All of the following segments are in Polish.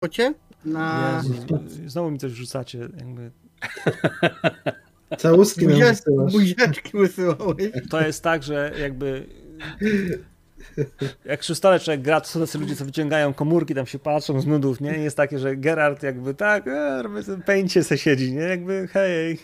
Kocie? Na... Jezu, znowu mi coś wrzucacie, jakby. Całuski nam Buziaczki, wysyłasz. buziaczki wysyłałeś. To jest tak, że jakby. Jak przy stole człowiek gra, to są tacy ludzie, co wyciągają komórki, tam się patrzą z nudów, nie? I Jest takie, że Gerard jakby tak, e, robię sobie pęcie se siedzi, nie? Jakby hej.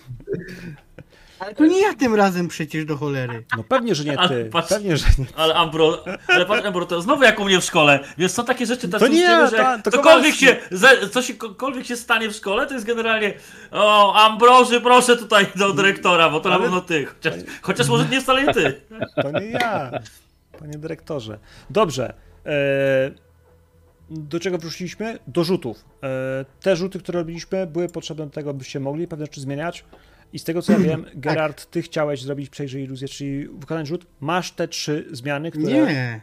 Ale to nie ja tym razem przecież do cholery. No pewnie, że nie Ale ty. patrz- Pewnie, że nie. Ale Ambro, ale patrz Ambro, to znowu jak u mnie w szkole. Wiesz, są takie rzeczy też To nie ja, że ta- jak to cokolwiek Kowalski. się, ze- co się, cokolwiek się stanie w szkole, to jest generalnie o, Ambroży, proszę tutaj do dyrektora, bo to na Ale- pewno ty. Chociaż, chociaż może nie wcale nie ty. To nie ja, panie dyrektorze. Dobrze. E, do czego wróciliśmy? Do rzutów. E, te rzuty, które robiliśmy, były potrzebne do tego, byście mogli pewne rzeczy zmieniać. I z tego co ja wiem, Gerard, ty chciałeś zrobić przejrzyj iluzję, czyli wykonać rzut. Masz te trzy zmiany, które. Nie.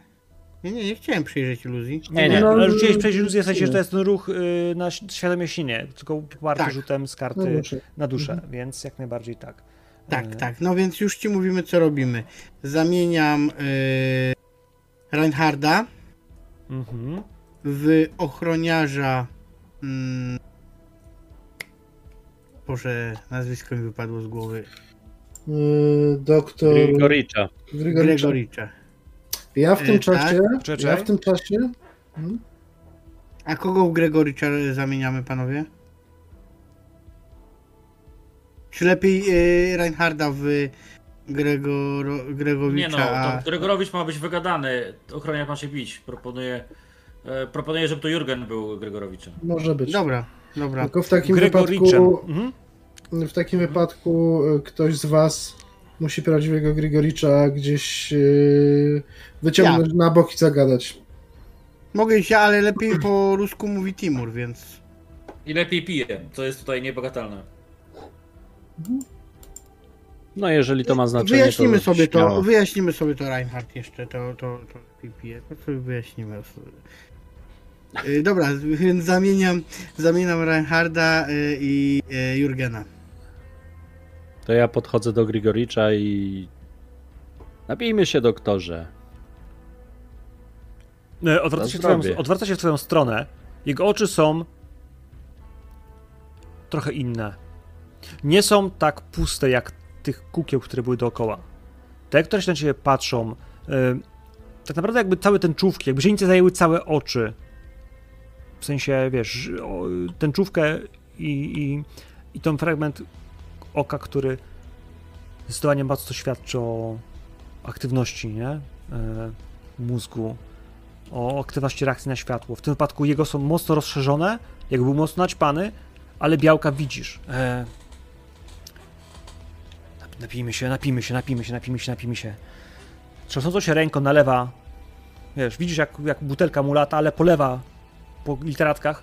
Nie, nie, nie chciałem przyjrzeć iluzji. Nie, nie, No, ale rzuciłeś przejrzyj iluzję, w sensie, że to jest ten ruch y, na świadomie sinie, tylko poparty Tak. rzutem z karty muszę. na duszę, więc jak najbardziej tak. Tak, E, tak. No więc już ci mówimy, co robimy. Zamieniam yy, Reinharda Mhm. w ochroniarza. Mm, Boże, nazwisko mi wypadło z głowy. Yy, Doktor Grigoricza. Grigoricza. Ja w tym Yy, czasie, Czekaj. ja w tym czasie, hmm? A kogo w Gregoricza zamieniamy, panowie? Czy lepiej yy, Reinharda w Gregoro, Nie Gregowicza? no, a... to Gregorowicz ma być wygadany. Ochroniarz ma się bić. Proponuję, e, proponuję żeby to Jurgen był Gregorowiczem. może być. Dobra, dobra. Tylko w takim Gregoriczem. wypadku, Mhm. w takim wypadku y, ktoś z was musi prawdziwego Grigoricza gdzieś yy, wyciągnąć na bok i zagadać. Mogę się, ale lepiej po rusku mówi Timur, więc... I lepiej piję, co jest tutaj niebagatelne. No jeżeli to ma znaczenie, Wyjaśnimy to sobie to, śmiało. wyjaśnimy sobie to Reinhardt jeszcze, to, to, to PPE, to sobie wyjaśnimy. Y, Dobra, więc zamieniam, zamieniam Reinharda y, i y, Jurgena. To ja podchodzę do Grigoricza i... Napijmy się, doktorze. E, Odwraca się, w twoją, odwraca się w twoją stronę. Jego oczy są trochę inne. Nie są tak puste jak tych kukieł, które były dookoła. Te, które się na ciebie patrzą, e, tak naprawdę jakby całe tęczówki, jakby źrenice zajęły całe oczy. W sensie, wiesz, tęczówkę i, i, i ten fragment oka, który zdecydowanie mocno świadczy o aktywności, nie? E, mózgu, o aktywności reakcji na światło. W tym wypadku jego są mocno rozszerzone, jakby był mocno naćpany, ale białka widzisz. E... nap- Napijmy się, napijmy się, napijmy się, napijmy się, napijmy się. Trzęsąco się ręką nalewa, wiesz, widzisz jak, jak butelka mu lata, ale polewa po literatkach.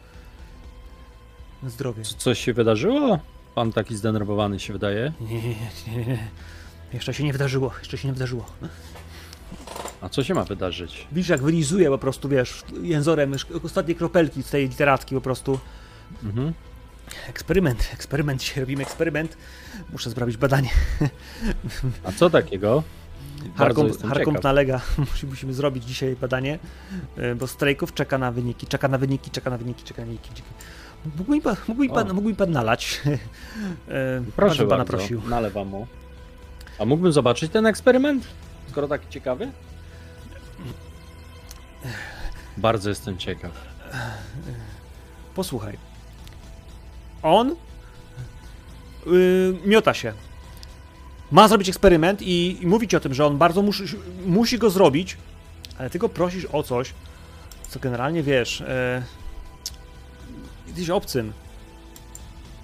Zdrowie. Co- Coś się wydarzyło? Pan taki zdenerwowany się wydaje. Nie, nie, nie, nie. Jeszcze się nie wydarzyło, jeszcze się nie wydarzyło. A co się ma wydarzyć? Widzisz jak wylizuje po prostu, wiesz, jęzorem ostatnie kropelki z tej literatki po prostu. Mhm. Eksperyment, eksperyment, dzisiaj robimy eksperyment. Muszę zrobić badanie. A co takiego? Bardzo Harkom, jestem Harkom ciekaw. nalega, Musi- musimy zrobić dzisiaj badanie, y, bo strajków czeka na wyniki, czeka na wyniki, czeka na wyniki, czeka na wyniki. Mógłby mi pan, mógłby mi pan, mi pan nalać? Y, Proszę pana bardzo, prosił. nalewam mu. A mógłbym zobaczyć ten eksperyment? Skoro taki ciekawy? Bardzo jestem ciekaw. Posłuchaj. On yy, miota się. Ma zrobić eksperyment i, i mówi ci o tym, że on bardzo musi, musi go zrobić, ale ty go prosisz o coś, co generalnie wiesz. Yy, jesteś obcym.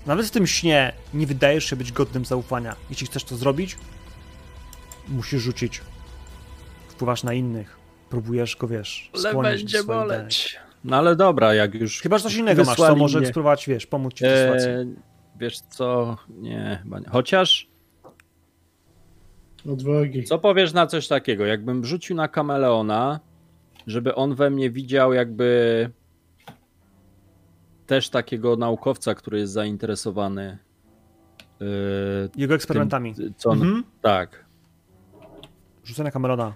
Nawet w tym śnie nie wydajesz się być godnym zaufania. Jeśli chcesz to zrobić, musisz rzucić. Wpływasz na innych. Próbujesz go, wiesz, Ale będzie boleć. No ale dobra, jak już. Chyba, że coś innego masz, co może mnie- spróbować, wiesz, pomóc ci w tej sytuacji. E, wiesz co? Nie, chyba nie. Chociaż, Odwagi. co powiesz na coś takiego? Jakbym rzucił na kameleona, żeby on we mnie widział jakby też takiego naukowca, który jest zainteresowany. e, Jego eksperymentami. tym, co on, Mhm. Tak. Rzucę na Camerona.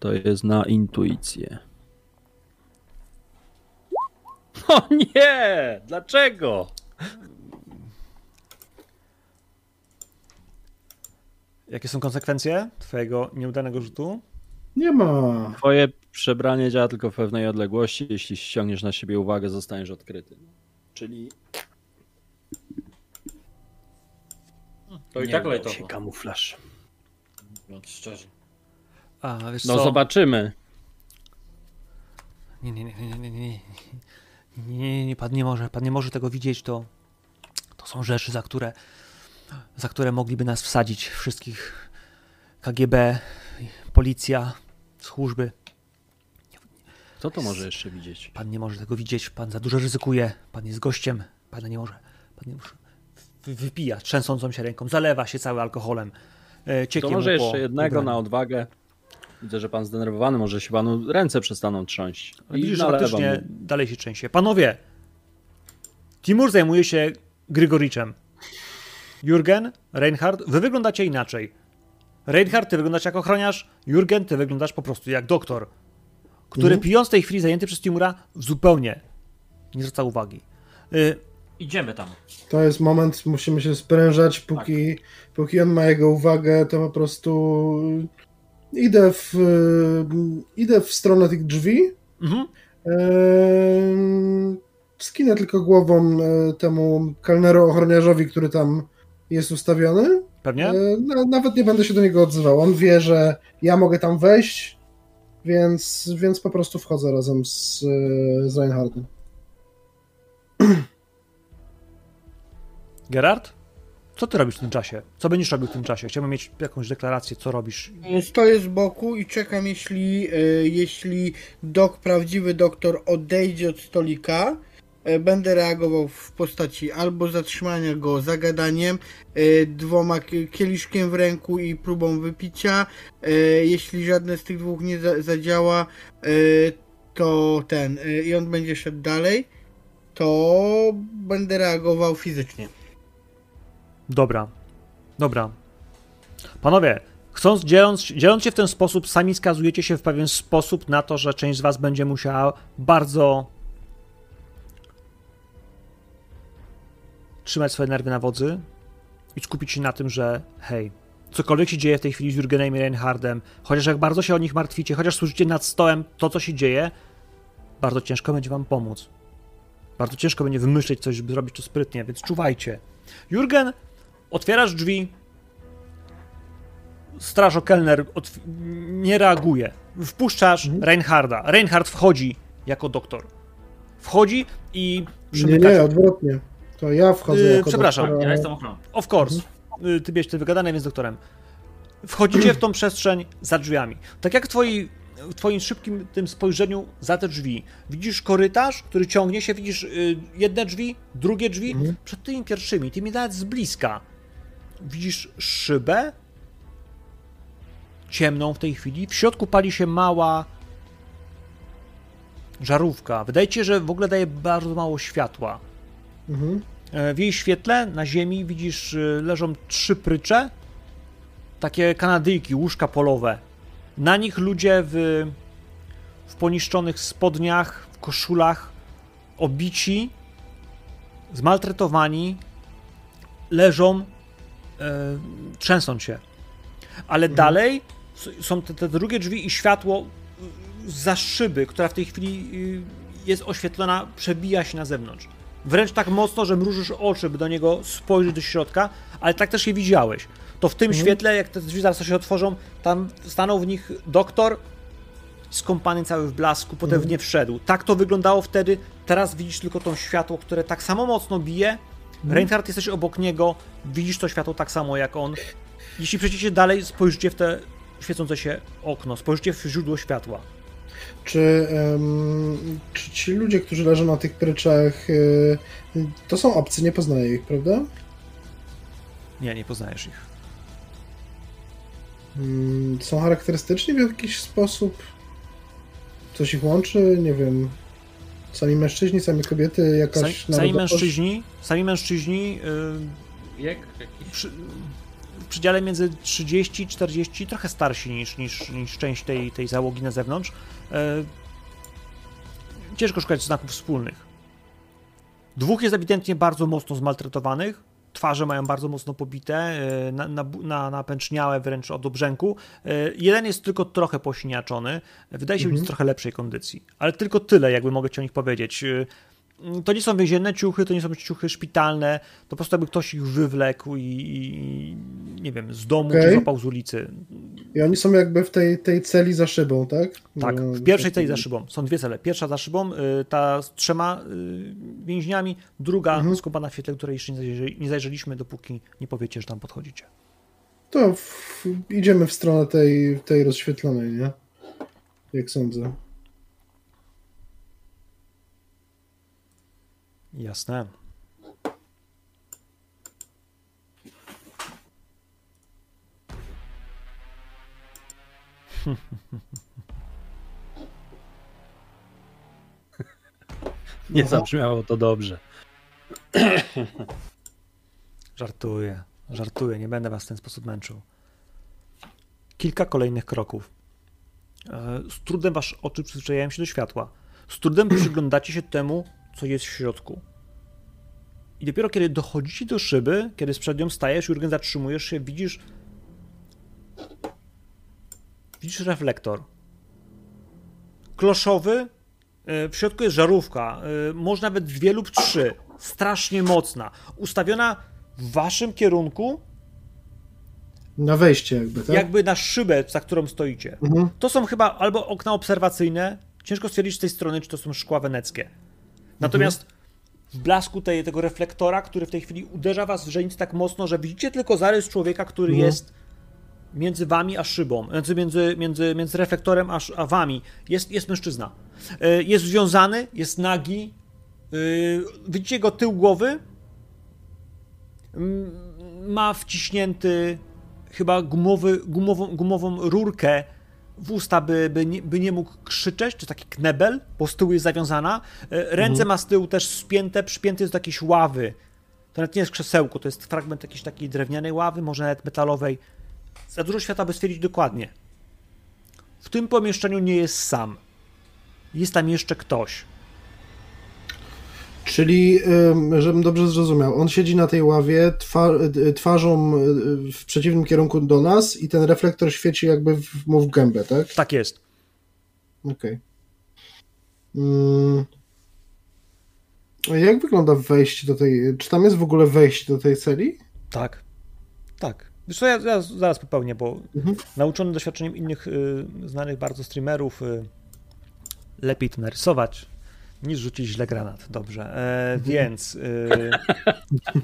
To jest na intuicję. O nie! Dlaczego? Jakie są konsekwencje twojego nieudanego rzutu? Nie ma. Twoje przebranie działa tylko w pewnej odległości. Jeśli ściągniesz na siebie uwagę, zostaniesz odkryty. Czyli. To i nie tak lejtowo. się kamuflaż. No, szczerze. A, no co? zobaczymy. Nie, nie, nie, nie, nie, nie. Nie, nie, nie, pan nie może, pan nie może tego widzieć, to, to są rzeczy, za które za które mogliby nas wsadzić, wszystkich KGB, policja, służby. Kto to może jeszcze widzieć? Pan nie może tego widzieć, pan za dużo ryzykuje, pan jest gościem, pan nie może, pan nie może. Wy- Wypija trzęsącą się ręką, zalewa się cały alkoholem. E, To może jeszcze jednego ubraniu. na odwagę. Widzę, że pan zdenerwowany, może się panu ręce przestaną trząść. Ale Widzisz, że faktycznie dalej się trzęsie. Panowie, Timur zajmuje się Grygoriczem. Jurgen, Reinhard, wy wyglądacie inaczej. Reinhard, ty wyglądasz jak ochroniarz, Jurgen, ty wyglądasz po prostu jak doktor, który Mhm. pijąc w tej chwili zajęty przez Timura zupełnie nie zwraca uwagi. Y, Idziemy tam. To jest moment, musimy się sprężać, póki, póki on ma jego uwagę, to po prostu idę w, idę w stronę tych drzwi. mhm. Eee, Skinę tylko głową e, temu kelneru ochroniarzowi, który tam jest ustawiony. Pewnie? E, na- Nawet nie będę się do niego odzywał. On wie, że ja mogę tam wejść, więc, więc po prostu wchodzę razem z, e, z Reinhardem. Gerard? Co ty robisz w tym czasie? Co będziesz robił w tym czasie? Chciałbym mieć jakąś deklarację, co robisz. Stoję z boku i czekam, jeśli, e, jeśli dok, prawdziwy doktor odejdzie od stolika. E, Będę reagował w postaci albo zatrzymania go zagadaniem, e, dwoma kieliszkiem w ręku i próbą wypicia. E, Jeśli żadne z tych dwóch nie za- zadziała, to ten i on będzie szedł dalej, to będę reagował fizycznie. Dobra, dobra. Panowie, chcąc, dzieląc, dzieląc się w ten sposób, sami skazujecie się w pewien sposób na to, że część z was będzie musiała bardzo trzymać swoje nerwy na wodzy i skupić się na tym, że hej, cokolwiek się dzieje w tej chwili z Jurgenem i Reinhardem, chociaż jak bardzo się o nich martwicie, chociaż słyszycie nad stołem to, co się dzieje, bardzo ciężko będzie wam pomóc. Bardzo ciężko będzie wymyśleć coś, żeby zrobić to sprytnie, więc czuwajcie. Jurgen, otwierasz drzwi. Strażo kelner otw- nie reaguje. Wpuszczasz Reinharda. Reinhard wchodzi jako doktor. Wchodzi i Nie, nie, odwrotnie. To ja wchodzę Yy, jako przepraszam, doktor, a- Ja jestem ochroną. Of course. Y, Ty bierzesz ty wygadane, więc doktorem. Wchodzicie w tą przestrzeń za drzwiami. Tak jak w, twoi, w twoim szybkim tym spojrzeniu za te drzwi. Widzisz korytarz, który ciągnie się, widzisz y, jedne drzwi, drugie drzwi. Mhm. Przed tymi pierwszymi, tymi nawet z bliska. Widzisz szybę ciemną w tej chwili. W środku pali się mała żarówka. Wydaje ci się, że w ogóle daje bardzo mało światła. Mhm. E, W jej świetle na ziemi widzisz, y, leżą trzy prycze, takie kanadyjki, łóżka polowe. Na nich ludzie w, w poniszczonych spodniach, w koszulach, obici, zmaltretowani, leżą, e, trzęsą się. Ale dalej s- są te, te drugie drzwi i światło y, za szyby, która w tej chwili jest oświetlona, przebija się na zewnątrz. Wręcz tak mocno, że mrużysz oczy, by do niego spojrzeć do środka, ale tak też je widziałeś. To w tym świetle, jak te drzwi zaraz się otworzą, tam stanął w nich doktor, skąpany cały w blasku, potem w nie wszedł. Tak to wyglądało wtedy, teraz widzisz tylko to światło, które tak samo mocno bije. Reinhardt jesteś obok niego, widzisz to światło tak samo jak on. Jeśli przejdziecie dalej, spojrzycie w te świecące się okno, spojrzycie w źródło światła. Czy, czy ci ludzie, którzy leżą na tych pryczach, y, to są obcy, nie poznaję ich, prawda? Nie, nie poznajesz ich. Mm, Są charakterystyczni w jakiś sposób? Coś ich łączy? Nie wiem. Sami mężczyźni, same kobiety, jakaś Sami, sami mężczyźni, sami mężczyźni yy, Wiek jakiś. przy, w przedziale między 30 i 40, trochę starsi niż, niż, niż część tej, tej załogi na zewnątrz. E, ciężko szukać znaków wspólnych. Dwóch jest ewidentnie bardzo mocno zmaltretowanych. Twarze mają bardzo mocno pobite, e, na, na, na, napęczniałe wręcz od obrzęku. E, Jeden jest tylko trochę posiniaczony. Wydaje się być w trochę lepszej kondycji. Ale tylko tyle, jakby mogę ci o nich powiedzieć. E, To nie są więzienne ciuchy, to nie są ciuchy szpitalne. To po prostu jakby ktoś ich wywlekł i, i nie wiem, z domu czy Okej. złapał z ulicy. I oni są jakby w tej, tej celi za szybą, tak? Tak, No, w pierwszej tak- celi za szybą. Są dwie cele. Pierwsza za szybą, y, ta z trzema y, więźniami, druga Mhm. skąpana w świetle, której jeszcze nie zajrzeliśmy, dopóki nie powiecie, że tam podchodzicie. To w, idziemy w stronę tej, tej rozświetlonej, nie? Jak sądzę. Jasne. Nie Aha. zabrzmiało to dobrze. Żartuję, żartuję, nie będę was w ten sposób męczył. Kilka kolejnych kroków. E, Z trudem wasze oczy przyzwyczajają się do światła. Z trudem przyglądacie się temu, co jest w środku. I dopiero kiedy dochodzicie do szyby, kiedy z przed nią stajesz, Jurgen, zatrzymujesz się, widzisz. Widzisz reflektor. Kloszowy. e, W środku jest żarówka. e, Może nawet dwie lub trzy. Strasznie mocna. Ustawiona w waszym kierunku, Na wejście jakby, tak? jakby na szybę, za którą stoicie. Mhm. To są chyba albo okna obserwacyjne. Ciężko stwierdzić z tej strony, czy to są szkła weneckie. Natomiast w blasku tej, tego reflektora, który w tej chwili uderza was w źrenicy tak mocno, że widzicie tylko zarys człowieka, który Mhm. jest między wami a szybą, między, między, między, między reflektorem a, a wami. Jest, jest mężczyzna. E, Jest związany, jest nagi. E, Widzicie go tył głowy. Ma wciśnięty chyba gumowy, gumową, gumową rurkę w usta, by, by, nie, by nie mógł krzyczeć, to taki knebel, bo z tyłu jest zawiązana. E, Ręce ma z tyłu też spięte, przypięte jest do jakiejś ławy. To nawet nie jest krzesełko, to jest fragment jakiejś takiej drewnianej ławy, może nawet metalowej. Za dużo świata, by stwierdzić dokładnie. W tym pomieszczeniu nie jest sam. Jest tam jeszcze ktoś. Czyli, ym, żebym dobrze zrozumiał, on siedzi na tej ławie y, twarzą y, w przeciwnym kierunku do nas i ten reflektor świeci jakby w, mu w gębę, tak? Tak jest. Okej. Mm. A jak wygląda wejście do tej... Czy tam jest w ogóle wejście do tej celi? Tak. Tak. Wiesz co, ja, ja zaraz popełnię, bo Mhm. nauczony doświadczeniem innych y, znanych bardzo streamerów, y, lepiej to narysować, niż rzucić źle granat. Dobrze. E, Więc. Y,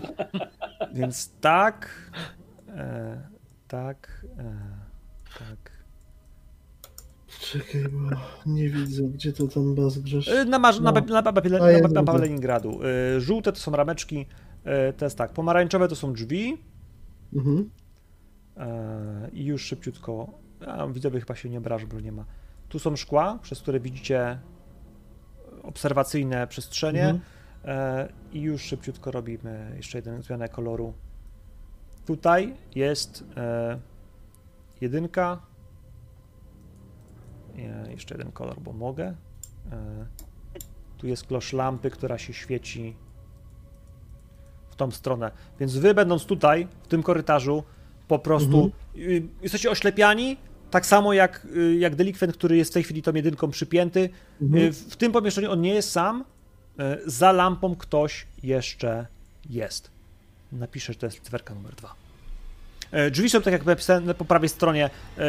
więc tak. E, tak. E, tak. Czekaj, bo nie widzę, gdzie to tam baz grzesz. Y, Na, marz- na, No. na, Leningradu. Y, Żółte to są rameczki. To jest tak. Pomarańczowe to są drzwi. Mhm. E, I już szybciutko. A, widzowie chyba się nie obrażą, bo nie ma. Tu są szkła, przez które widzicie obserwacyjne przestrzenie. Mhm. E, I już szybciutko robimy jeszcze jeden zmianę koloru. Tutaj jest e, jedynka. E, jeszcze jeden kolor, bo mogę. Tu jest klosz lampy, która się świeci w tą stronę. Więc wy będąc tutaj, w tym korytarzu, po prostu y, jesteście oślepiani, tak samo jak, y, jak delikwent, który jest w tej chwili tą jedynką przypięty. Y, w, w tym pomieszczeniu on nie jest sam. Y, za lampą ktoś jeszcze jest. Napiszę, że to jest cyferka numer dwa. Y, drzwi są tak jak napisane po prawej stronie. Y,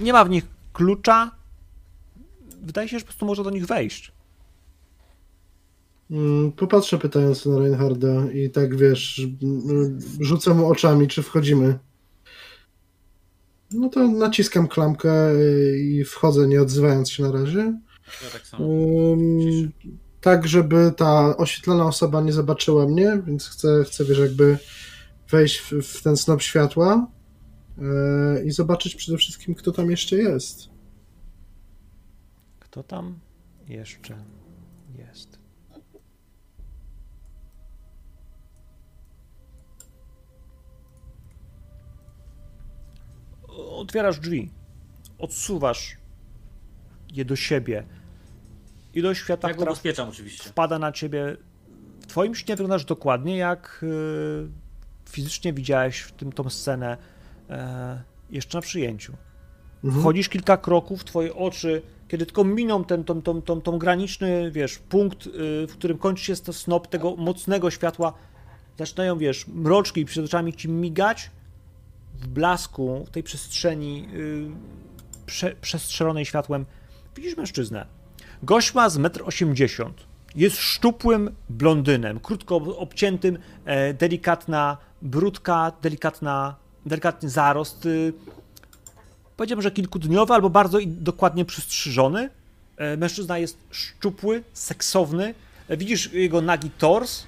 nie ma w nich klucza. Wydaje się, że po prostu można do nich wejść. Mm, Popatrzę pytając na Reinharda i tak wiesz, rzucę mu oczami, czy wchodzimy. No to naciskam klamkę i wchodzę, nie odzywając się na razie. Ja tak samo. Tak, żeby ta oświetlona osoba nie zobaczyła mnie, więc chcę, chcę wiesz, jakby wejść w, w ten snop światła yy, i zobaczyć przede wszystkim, kto tam jeszcze jest. Kto tam jeszcze jest? Otwierasz drzwi, odsuwasz je do siebie. Ilość światła, Tak która ubezpieczam oczywiście. wpada na ciebie w twoim śnie wyglądasz dokładnie jak e, fizycznie widziałeś w tym, tą scenę e, jeszcze na przyjęciu. Mhm. Wchodzisz kilka kroków, twoje oczy, kiedy tylko miną ten tą, tą, tą, tą graniczny, wiesz, punkt, y, w którym kończy się ten snop tego mocnego światła, zaczynają, wiesz, mroczki i przed oczami ci migać w blasku, w tej przestrzeni y, prze, przestrzelonej światłem. Widzisz mężczyznę. Gość ma z 1,80 m. Jest szczupłym blondynem, krótko obciętym, e, delikatna brudka, delikatna, delikatny zarost. Y, powiedziałbym, że kilkudniowy albo bardzo dokładnie przystrzyżony. E, Mężczyzna jest szczupły, seksowny. E, Widzisz jego nagi tors,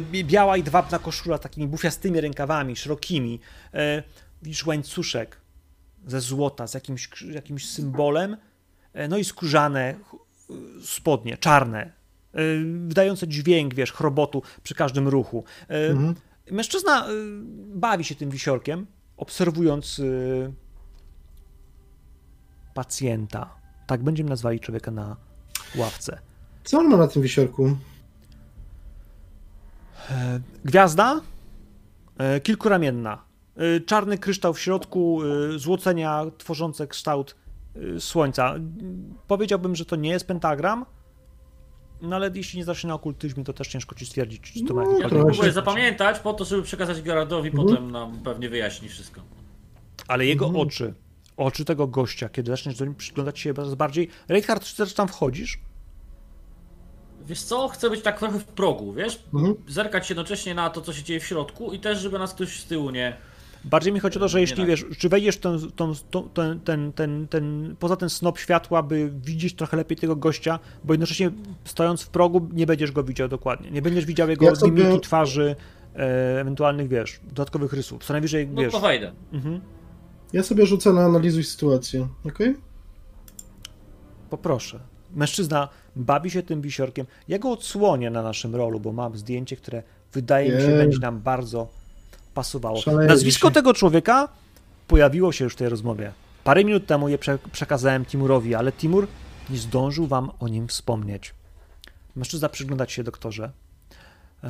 bi- biała i dwabna koszula takimi bufiastymi rękawami, szerokimi. E, Widzisz łańcuszek ze złota z jakimś, jakimś symbolem. E, No i skórzane ch- spodnie, czarne, e, wydające dźwięk, wiesz, chrobotu przy każdym ruchu. E, Mhm. Mężczyzna bawi się tym wisiorkiem, obserwując pacjenta. Tak będziemy nazwali człowieka na ławce. Co on ma na tym wisiorku? E, Gwiazda e, kilkuramienna. E, Czarny kryształ w środku, e, złocenia tworzące kształt e, słońca. Powiedziałbym, że to nie jest pentagram, no ale jeśli nie znasz na okultyzmie, to też ciężko ci stwierdzić, czy to ma No, jakiekolwiek Ja to trochę. próbuję zapamiętać po to, żeby przekazać Gerardowi, Mhm. potem nam pewnie wyjaśni wszystko. Ale jego Mhm. oczy, oczy tego gościa, kiedy zaczniesz do nim przyglądać się coraz bardziej. Reinhardt, czy też tam wchodzisz? Wiesz co, chcę być tak trochę w progu, wiesz? Mhm. Zerkać jednocześnie na to, co się dzieje w środku i też, żeby nas ktoś z tyłu nie... Bardziej mi chodzi o to, że Nie jeśli tak. wiesz, czy wejdziesz tą, tą, ten, ten, ten, ten, poza ten snop światła, by widzieć trochę lepiej tego gościa, bo jednocześnie stojąc w progu nie będziesz go widział dokładnie. Nie będziesz widział jego Ja sobie- mimiki twarzy, e, ewentualnych, wiesz, dodatkowych rysów. Co najwyżej, No wiesz, to wejdę. mhm, Ja sobie rzucę na analizuj sytuację, okej? poproszę. Mężczyzna bawi się tym wisiorkiem. Ja go odsłonię na naszym rolu, bo mam zdjęcie, które wydaje mi się Jej. będzie nam bardzo pasowało. Szaleję Nazwisko tego człowieka pojawiło się już w tej rozmowie. Parę minut temu je prze przekazałem Timurowi, ale Timur nie zdążył wam o nim wspomnieć. Mężczyzna przygląda ci się, doktorze. E,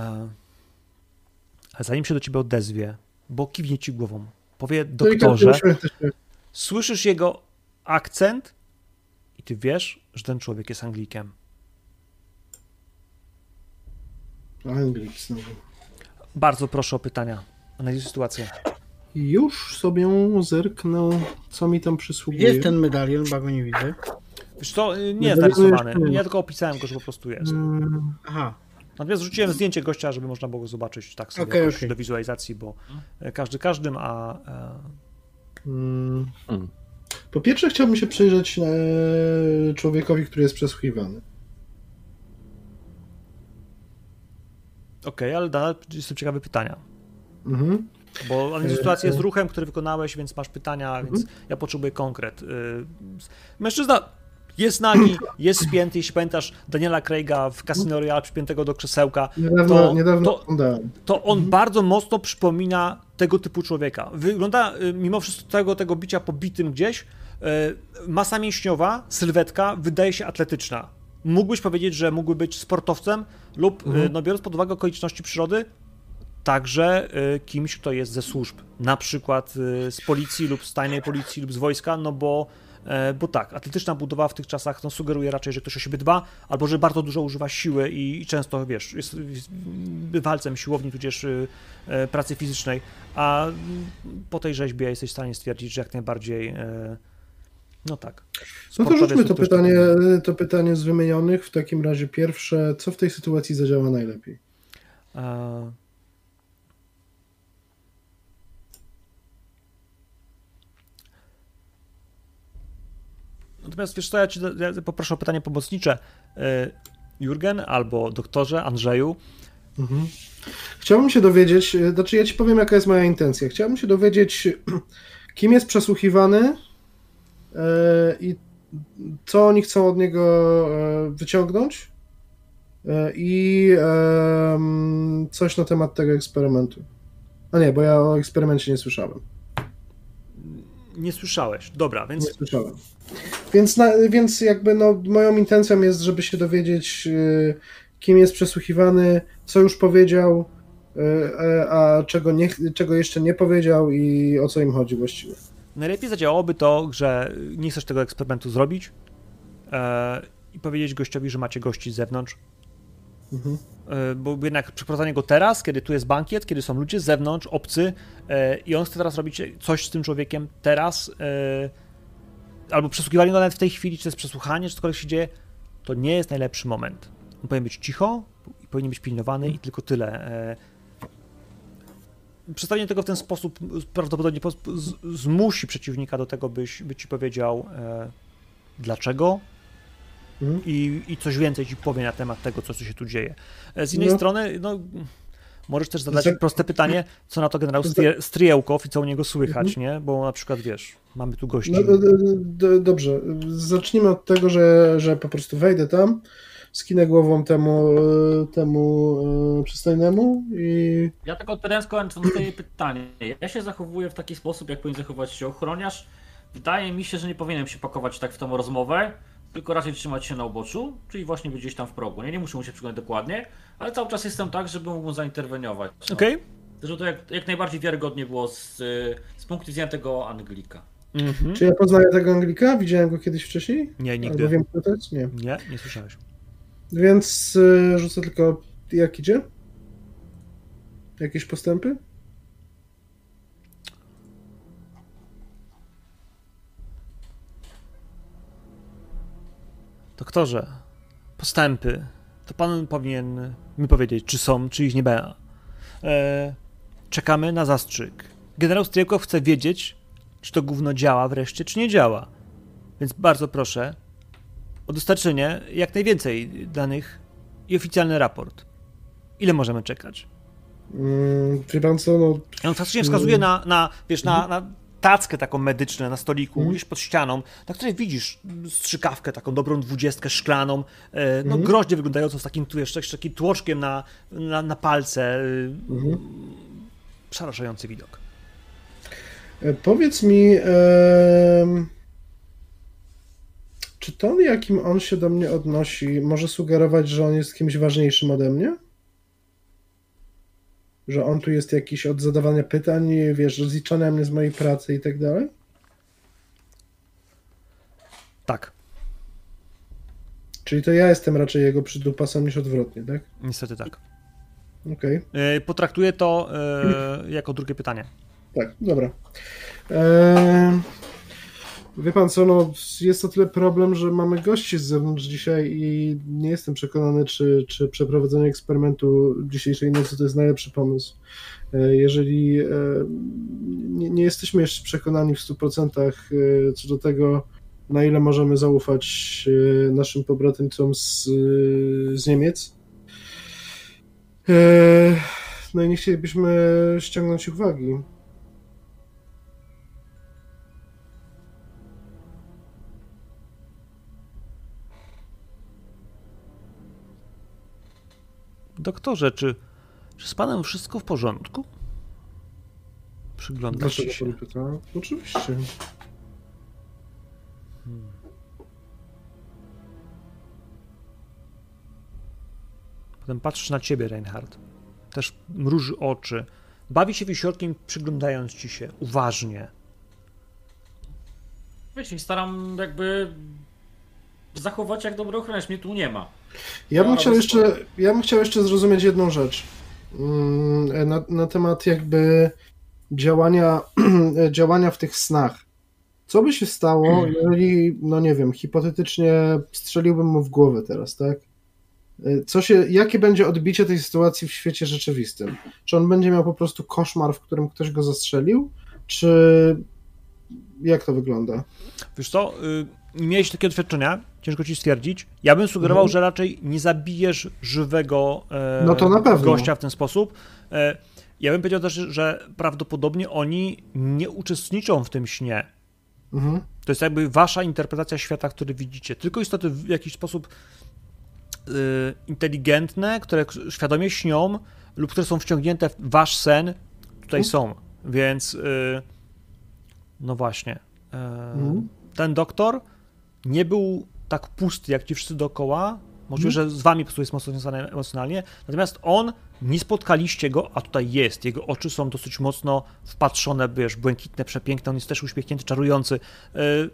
ale zanim się do ciebie odezwie, bo kiwnie ci głową, powie, doktorze, Uśmiechnie się. słyszysz jego akcent i ty wiesz, że ten człowiek jest Anglikiem. Anglik znowu. Bardzo proszę o pytania. Analizuj sytuację. Już sobie zerknę, co mi tam przysługuje. Jest ten medalion, bo go nie widzę. Wiesz co, y, nie jest narysowany. Ja tylko opisałem go, że po prostu jest. Mm, Aha, Natomiast rzuciłem zdjęcie gościa, żeby można było go zobaczyć tak sobie jakoś okej. do wizualizacji, bo e, każdy każdym, a e, mm. Mm. Po pierwsze chciałbym się przyjrzeć e, człowiekowi, który jest przesłuchiwany. okej, ale nadal jestem ciekawy pytania. Mhm. Bo analizuj E, sytuację e. z ruchem, który wykonałeś, więc masz pytania, Mhm. więc ja potrzebuję konkret. Y, Mężczyzna jest nagi, jest spięty, jeśli pamiętasz Daniela Craiga w Casino Royale przypiętego do krzesełka, Niedawno, To- niedawno to- to on bardzo mocno przypomina tego typu człowieka. Wygląda y, mimo wszystkiego tego bicia pobitym gdzieś, y, masa mięśniowa, sylwetka wydaje się atletyczna. Mógłbyś powiedzieć, że mógłby być sportowcem lub, Mhm. no biorąc pod uwagę okoliczności przyrody, także y, kimś, kto jest ze służb, na przykład y, z policji lub z tajnej policji lub z wojska, no bo e, bo tak, atletyczna budowa w tych czasach no, sugeruje raczej, że ktoś o siebie dba, albo że bardzo dużo używa siły i, i często, wiesz, jest, bywalcem siłowni, tudzież y, e, pracy fizycznej, a po tej rzeźbie jesteś w stanie stwierdzić, że jak najbardziej, e, no tak. No to rzućmy to pytanie, taki. to pytanie z wymienionych. W takim razie pierwsze, co w tej sytuacji zadziała najlepiej? E, Natomiast wiesz co, ja ci ja poproszę o pytanie pomocnicze. E, Jurgen albo doktorze Andrzeju, Mhm. Chciałbym się dowiedzieć, e, znaczy ja ci powiem, jaka jest moja intencja. Chciałbym się dowiedzieć, kim jest przesłuchiwany e, i co oni chcą od niego wyciągnąć i coś na temat tego eksperymentu. A nie, bo ja o eksperymencie nie słyszałem. Nie słyszałeś. Dobra, Nie więc słyszałem. Więc, na, więc jakby no, moją intencją jest, żeby się dowiedzieć, y, kim jest przesłuchiwany, co już powiedział, e, a czego, nie, czego jeszcze nie powiedział i o co im chodzi właściwie. Najlepiej zadziałałoby to, że nie chcesz tego eksperymentu zrobić e, i powiedzieć gościowi, że macie gości z zewnątrz. Mhm. E, bo jednak przeprowadzanie go teraz, kiedy tu jest bankiet, kiedy są ludzie z zewnątrz, obcy e, i on chce teraz robić coś z tym człowiekiem teraz, e, albo przesłuchiwanie go nawet w tej chwili, czy to jest przesłuchanie, czy cokolwiek się dzieje, to nie jest najlepszy moment. On powinien być cicho, powinien być pilnowany i tylko tyle. Przedstawienie tego w ten sposób prawdopodobnie zmusi przeciwnika do tego, byś, by ci powiedział dlaczego Mhm. i, i coś więcej ci powie na temat tego, co, co się tu dzieje. E, Z innej No. strony, no, możesz też zadać Za- proste pytanie, co na to generał Za- Strie- Strijałkow i co u niego słychać, Mhm. nie? Bo na przykład, wiesz, mamy tu gości. No, d- d- dobrze, zacznijmy od tego, że, że po prostu wejdę tam, skinę głową temu, e, temu e, przystojnemu i Ja tylko teraz kończąc swoje pytanie. Ja się zachowuję w taki sposób, jak powinien zachować się ochroniarz. Wydaje mi się, że nie powinienem się pakować tak w tą rozmowę, tylko raczej trzymać się na uboczu, czyli właśnie być gdzieś tam w progu. Nie, nie muszę mu się przyglądać dokładnie, ale cały czas jestem tak, żeby mógł zainterweniować. No. Okej? Żeby to jak, jak najbardziej wiarygodnie było z, z punktu widzenia tego Anglika. Mhm. Czy ja poznaję tego Anglika? Widziałem go kiedyś wcześniej? Nie, Albo nigdy. wiem, kto to jest? Nie. Nie, nie słyszałeś. Więc y, rzucę tylko, jak idzie? Jakieś postępy? Doktorze, postępy. To pan powinien mi powiedzieć, czy są, czy ich nie ma. E, czekamy na zastrzyk. Generał Stryjkow chce wiedzieć, czy to gówno działa wreszcie, czy nie działa. Więc bardzo proszę o dostarczenie jak najwięcej danych i oficjalny raport. Ile możemy czekać? Mm, wie pan co, no, on faktycznie wskazuje na, na wiesz, na, na tackę taką medyczną na stoliku, gdzieś pod ścianą, na której widzisz strzykawkę, taką dobrą dwudziestkę szklaną, e, no groźnie wyglądającą z takim, tu jeszcze, jeszcze takim tłoczkiem na, na, na palce. e, Przerażający widok. E, Powiedz mi, em, czy ton, jakim on się do mnie odnosi, może sugerować, że on jest kimś ważniejszym ode mnie? Że on tu jest jakiś od zadawania pytań, wiesz, rozliczania mnie z mojej pracy i tak dalej? Tak, Czyli to ja jestem raczej jego przydupasem niż odwrotnie, tak? niestety tak. Okej, E, Potraktuję to e, jako drugie pytanie. tak, dobra. Em, Wie pan co, no jest to tyle problem, że mamy gości z zewnątrz dzisiaj i nie jestem przekonany, czy, czy przeprowadzenie eksperymentu dzisiejszej nocy to jest najlepszy pomysł. E, Jeżeli e, nie, nie jesteśmy jeszcze przekonani w 100% e, co do tego, na ile możemy zaufać naszym pobratymcom z, z Niemiec, no i nie chcielibyśmy ściągnąć uwagi. Doktorze, czy, czy z panem wszystko w porządku? Przyglądasz Dlaczego się. pan pyta? Oczywiście. Potem patrzysz na ciebie, Reinhard. Też mruży oczy. Bawi się wisiorkiem, przyglądając ci się uważnie. Wiecie, staram jakby zachować jak dobry ochroniarz, mnie tu nie ma. Ja bym No, chciał jeszcze, ja bym chciał jeszcze zrozumieć jedną rzecz. Mm, Na, na temat jakby działania, działania w tych snach. Co by się stało, jeżeli, no nie wiem, hipotetycznie strzeliłbym mu w głowę teraz, tak? Co się, jakie będzie odbicie tej sytuacji w świecie rzeczywistym? Czy on będzie miał po prostu koszmar, w którym ktoś go zastrzelił? Czy jak to wygląda? Wiesz co, y, nie miałeś takiego doświadczenia, ciężko ci stwierdzić. Ja bym sugerował, Mhm. że raczej nie zabijesz żywego e, No to na pewno. gościa w ten sposób. E, ja bym powiedział też, że prawdopodobnie oni nie uczestniczą w tym śnie. Mhm. To jest jakby wasza interpretacja świata, który widzicie. Tylko istoty w jakiś sposób y, inteligentne, które świadomie śnią lub które są wciągnięte w wasz sen, tutaj są. Więc y, no właśnie. E, Mhm. Ten doktor nie był tak pusty jak ci wszyscy dookoła, Możliwe, że z wami po prostu jest mocno związany emocjonalnie. Natomiast on, nie spotkaliście go, a tutaj jest. Jego oczy są dosyć mocno wpatrzone, wiesz, błękitne, przepiękne. On jest też uśmiechnięty, czarujący. Yy,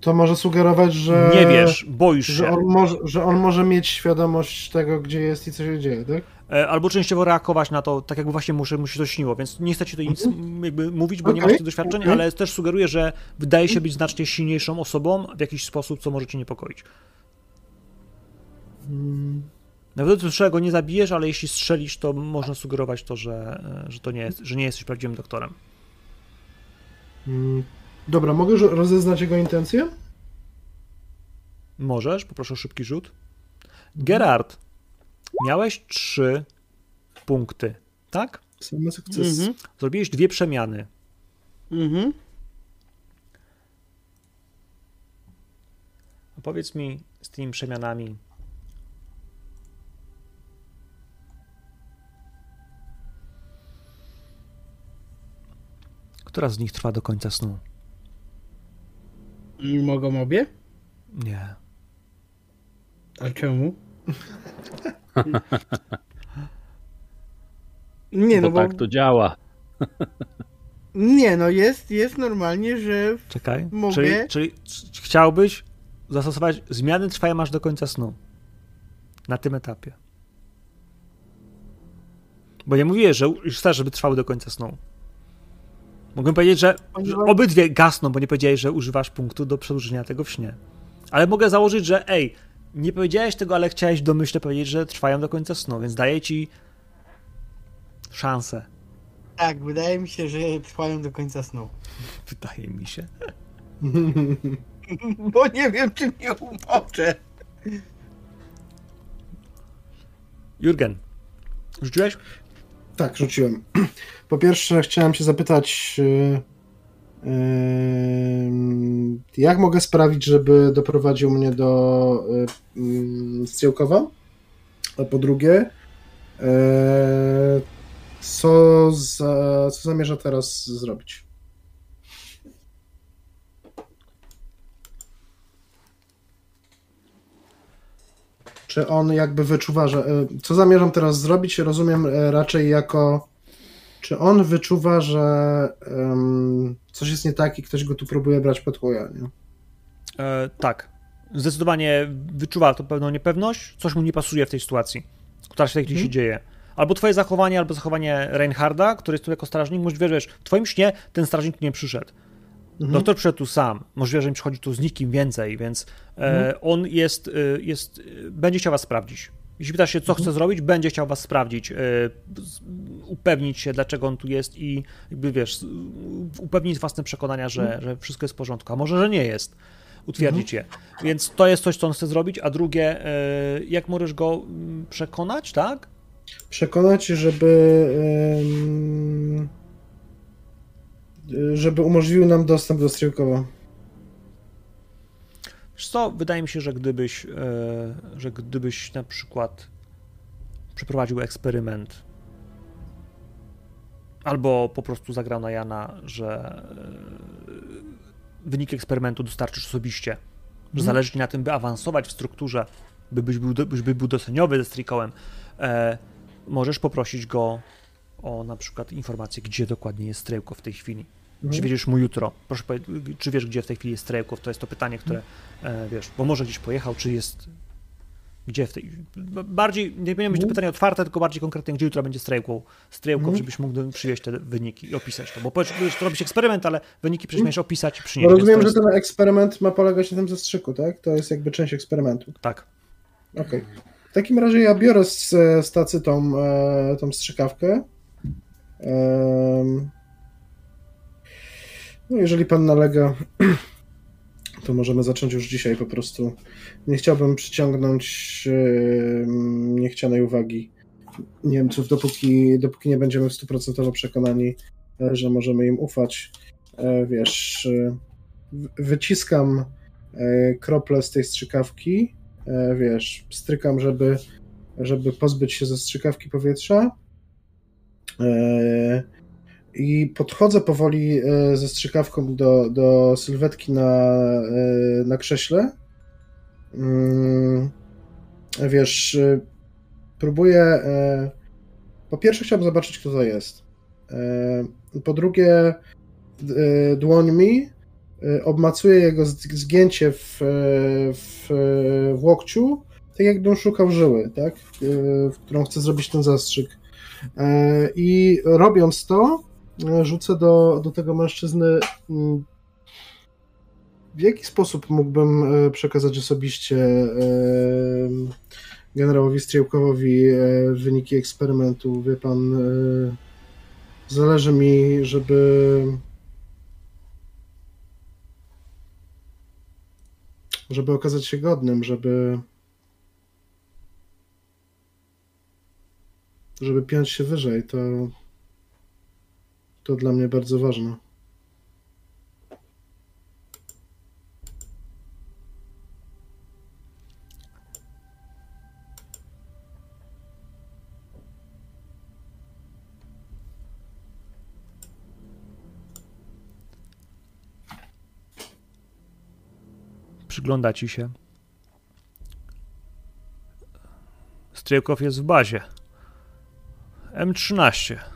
To może sugerować, że. nie wiesz, boisz Że się. on, może, że on może mieć świadomość tego, gdzie jest i co się dzieje, tak? E, albo częściowo reagować na to, tak jakby właśnie mu się, mu się to śniło, więc nie chcę ci tutaj nic m, jakby mówić, bo nie Okej, masz tych doświadczeń, okej. ale też sugeruję, że wydaje się być znacznie silniejszą osobą w jakiś sposób, co może cię niepokoić. Mm, Nawet do go nie zabijesz, ale jeśli strzelisz, to można sugerować to, że, e, że to nie jest, że nie jesteś prawdziwym doktorem. mm. Dobra, mogę rozeznać jego intencje? Możesz, poproszę o szybki rzut. Gerard, miałeś trzy punkty, tak? Same sukcesy. Mhm. Zrobiłeś dwie przemiany. Mhm. Powiedz mi z tymi przemianami. Która z nich trwa do końca snu? I mogą obie? Nie. A czemu? Nie, no bo bo, tak to działa. nie, no jest, jest normalnie, że Czekaj. Mogę? Czyli, czyli chciałbyś zastosować zmiany trwają aż do końca snu. Na tym etapie. Bo nie mówię, że już chcesz, żeby trwały do końca snu. Mogę powiedzieć, że, że obydwie gasną, bo nie powiedziałeś, że używasz punktu do przedłużenia tego w śnie. Ale mogę założyć, że ej, nie powiedziałeś tego, ale chciałeś domyślnie powiedzieć, że trwają do końca snu, więc daję ci szansę. tak, wydaje mi się, że trwają do końca snu. Wydaje mi się. Bo nie wiem, czy mnie umoczę. Jurgen, rzuciłeś? Tak, rzuciłem. Po pierwsze, chciałem się zapytać, yy, jak mogę sprawić, żeby doprowadził mnie do Strzałkowa? A po drugie, yy, co, za, co zamierza teraz zrobić? Czy on jakby wyczuwa, że. yy, Co zamierzam teraz zrobić? Rozumiem yy, raczej jako. Czy on wyczuwa, że em, coś jest nie tak i ktoś go tu próbuje brać pod chuja, nie? E, tak. Zdecydowanie wyczuwa to pewną niepewność, coś mu nie pasuje w tej sytuacji, która się w tej chwili się dzieje. Albo twoje zachowanie, albo zachowanie Reinharda, który jest tu jako strażnik. Możliwe, że wiesz, w twoim śnie ten strażnik tu nie przyszedł. Doktor przyszedł tu sam. Możliwe, że nie przychodzi tu z nikim więcej, więc e, on jest, e, jest, e, będzie chciał was sprawdzić. Jeśli pytasz się, co chce zrobić, będzie chciał was sprawdzić, e, upewnić się, dlaczego on tu jest i jakby wiesz, upewnić własne przekonania, że, że wszystko jest w porządku, a może, że nie jest. Utwierdzić je. Więc to jest coś, co on chce zrobić, a drugie, e, jak możesz go przekonać, tak? Przekonać, żeby em, żeby umożliwił nam dostęp do Strzałkowa. Wiesz co, wydaje mi się, że gdybyś, e, że gdybyś na przykład przeprowadził eksperyment albo po prostu zagrał na Jana, że e, wyniki eksperymentu dostarczysz osobiście, że zależy ci na tym, by awansować w strukturze, by byś był, byś by był doceniowy ze Strikołem, e, możesz poprosić go o na przykład informację, gdzie dokładnie jest Strejko w tej chwili. Czy wiedziesz mu jutro? Proszę powiedzieć, czy wiesz, gdzie w tej chwili jest Strejkow? To jest to pytanie, które e, wiesz, bo może gdzieś pojechał, czy jest. Gdzie w tej. Bardziej, nie powinno być to pytanie otwarte, tylko bardziej konkretnie, gdzie jutro będzie Strejkow, Strejkow żebyś mógł przywieźć te wyniki i opisać to. Bo powiesz, to robisz eksperyment, ale wyniki przecież miałeś opisać i przynieść. No rozumiem, to że jest- ten eksperyment ma polegać na tym zastrzyku, tak? To jest jakby część eksperymentu. Tak. Okej. W takim razie ja biorę z, z tacy tą, e, tą strzykawkę. No, jeżeli pan nalega, to możemy zacząć już dzisiaj po prostu. Nie chciałbym przyciągnąć niechcianej uwagi Niemców, dopóki, dopóki nie będziemy stuprocentowo przekonani, e, że możemy im ufać. E, Wiesz, e, wyciskam krople z tej strzykawki, wiesz, strykam, żeby, żeby pozbyć się ze strzykawki powietrza. E, I podchodzę powoli e, ze strzykawką do, do sylwetki na, e, na krześle. Mm, wiesz, y, próbuję. e, Po pierwsze, chciałbym zobaczyć, kto to jest. E, Po drugie, e, dłońmi e, obmacuję jego zgięcie w, e, w, e, w łokciu, tak jakbym szukał żyły, tak? E, w którą chcę zrobić ten zastrzyk. E, I robiąc to, e, rzucę do, do tego mężczyzny. mm, W jaki sposób mógłbym e, przekazać osobiście e, generałowi Strzałkowowi e, wyniki eksperymentu? Wie pan, e, zależy mi, żeby. żeby okazać się godnym, żeby. żeby piąć się wyżej, to. To dla mnie bardzo ważne. Przygląda ci się. Stryjkow jest w bazie. M13.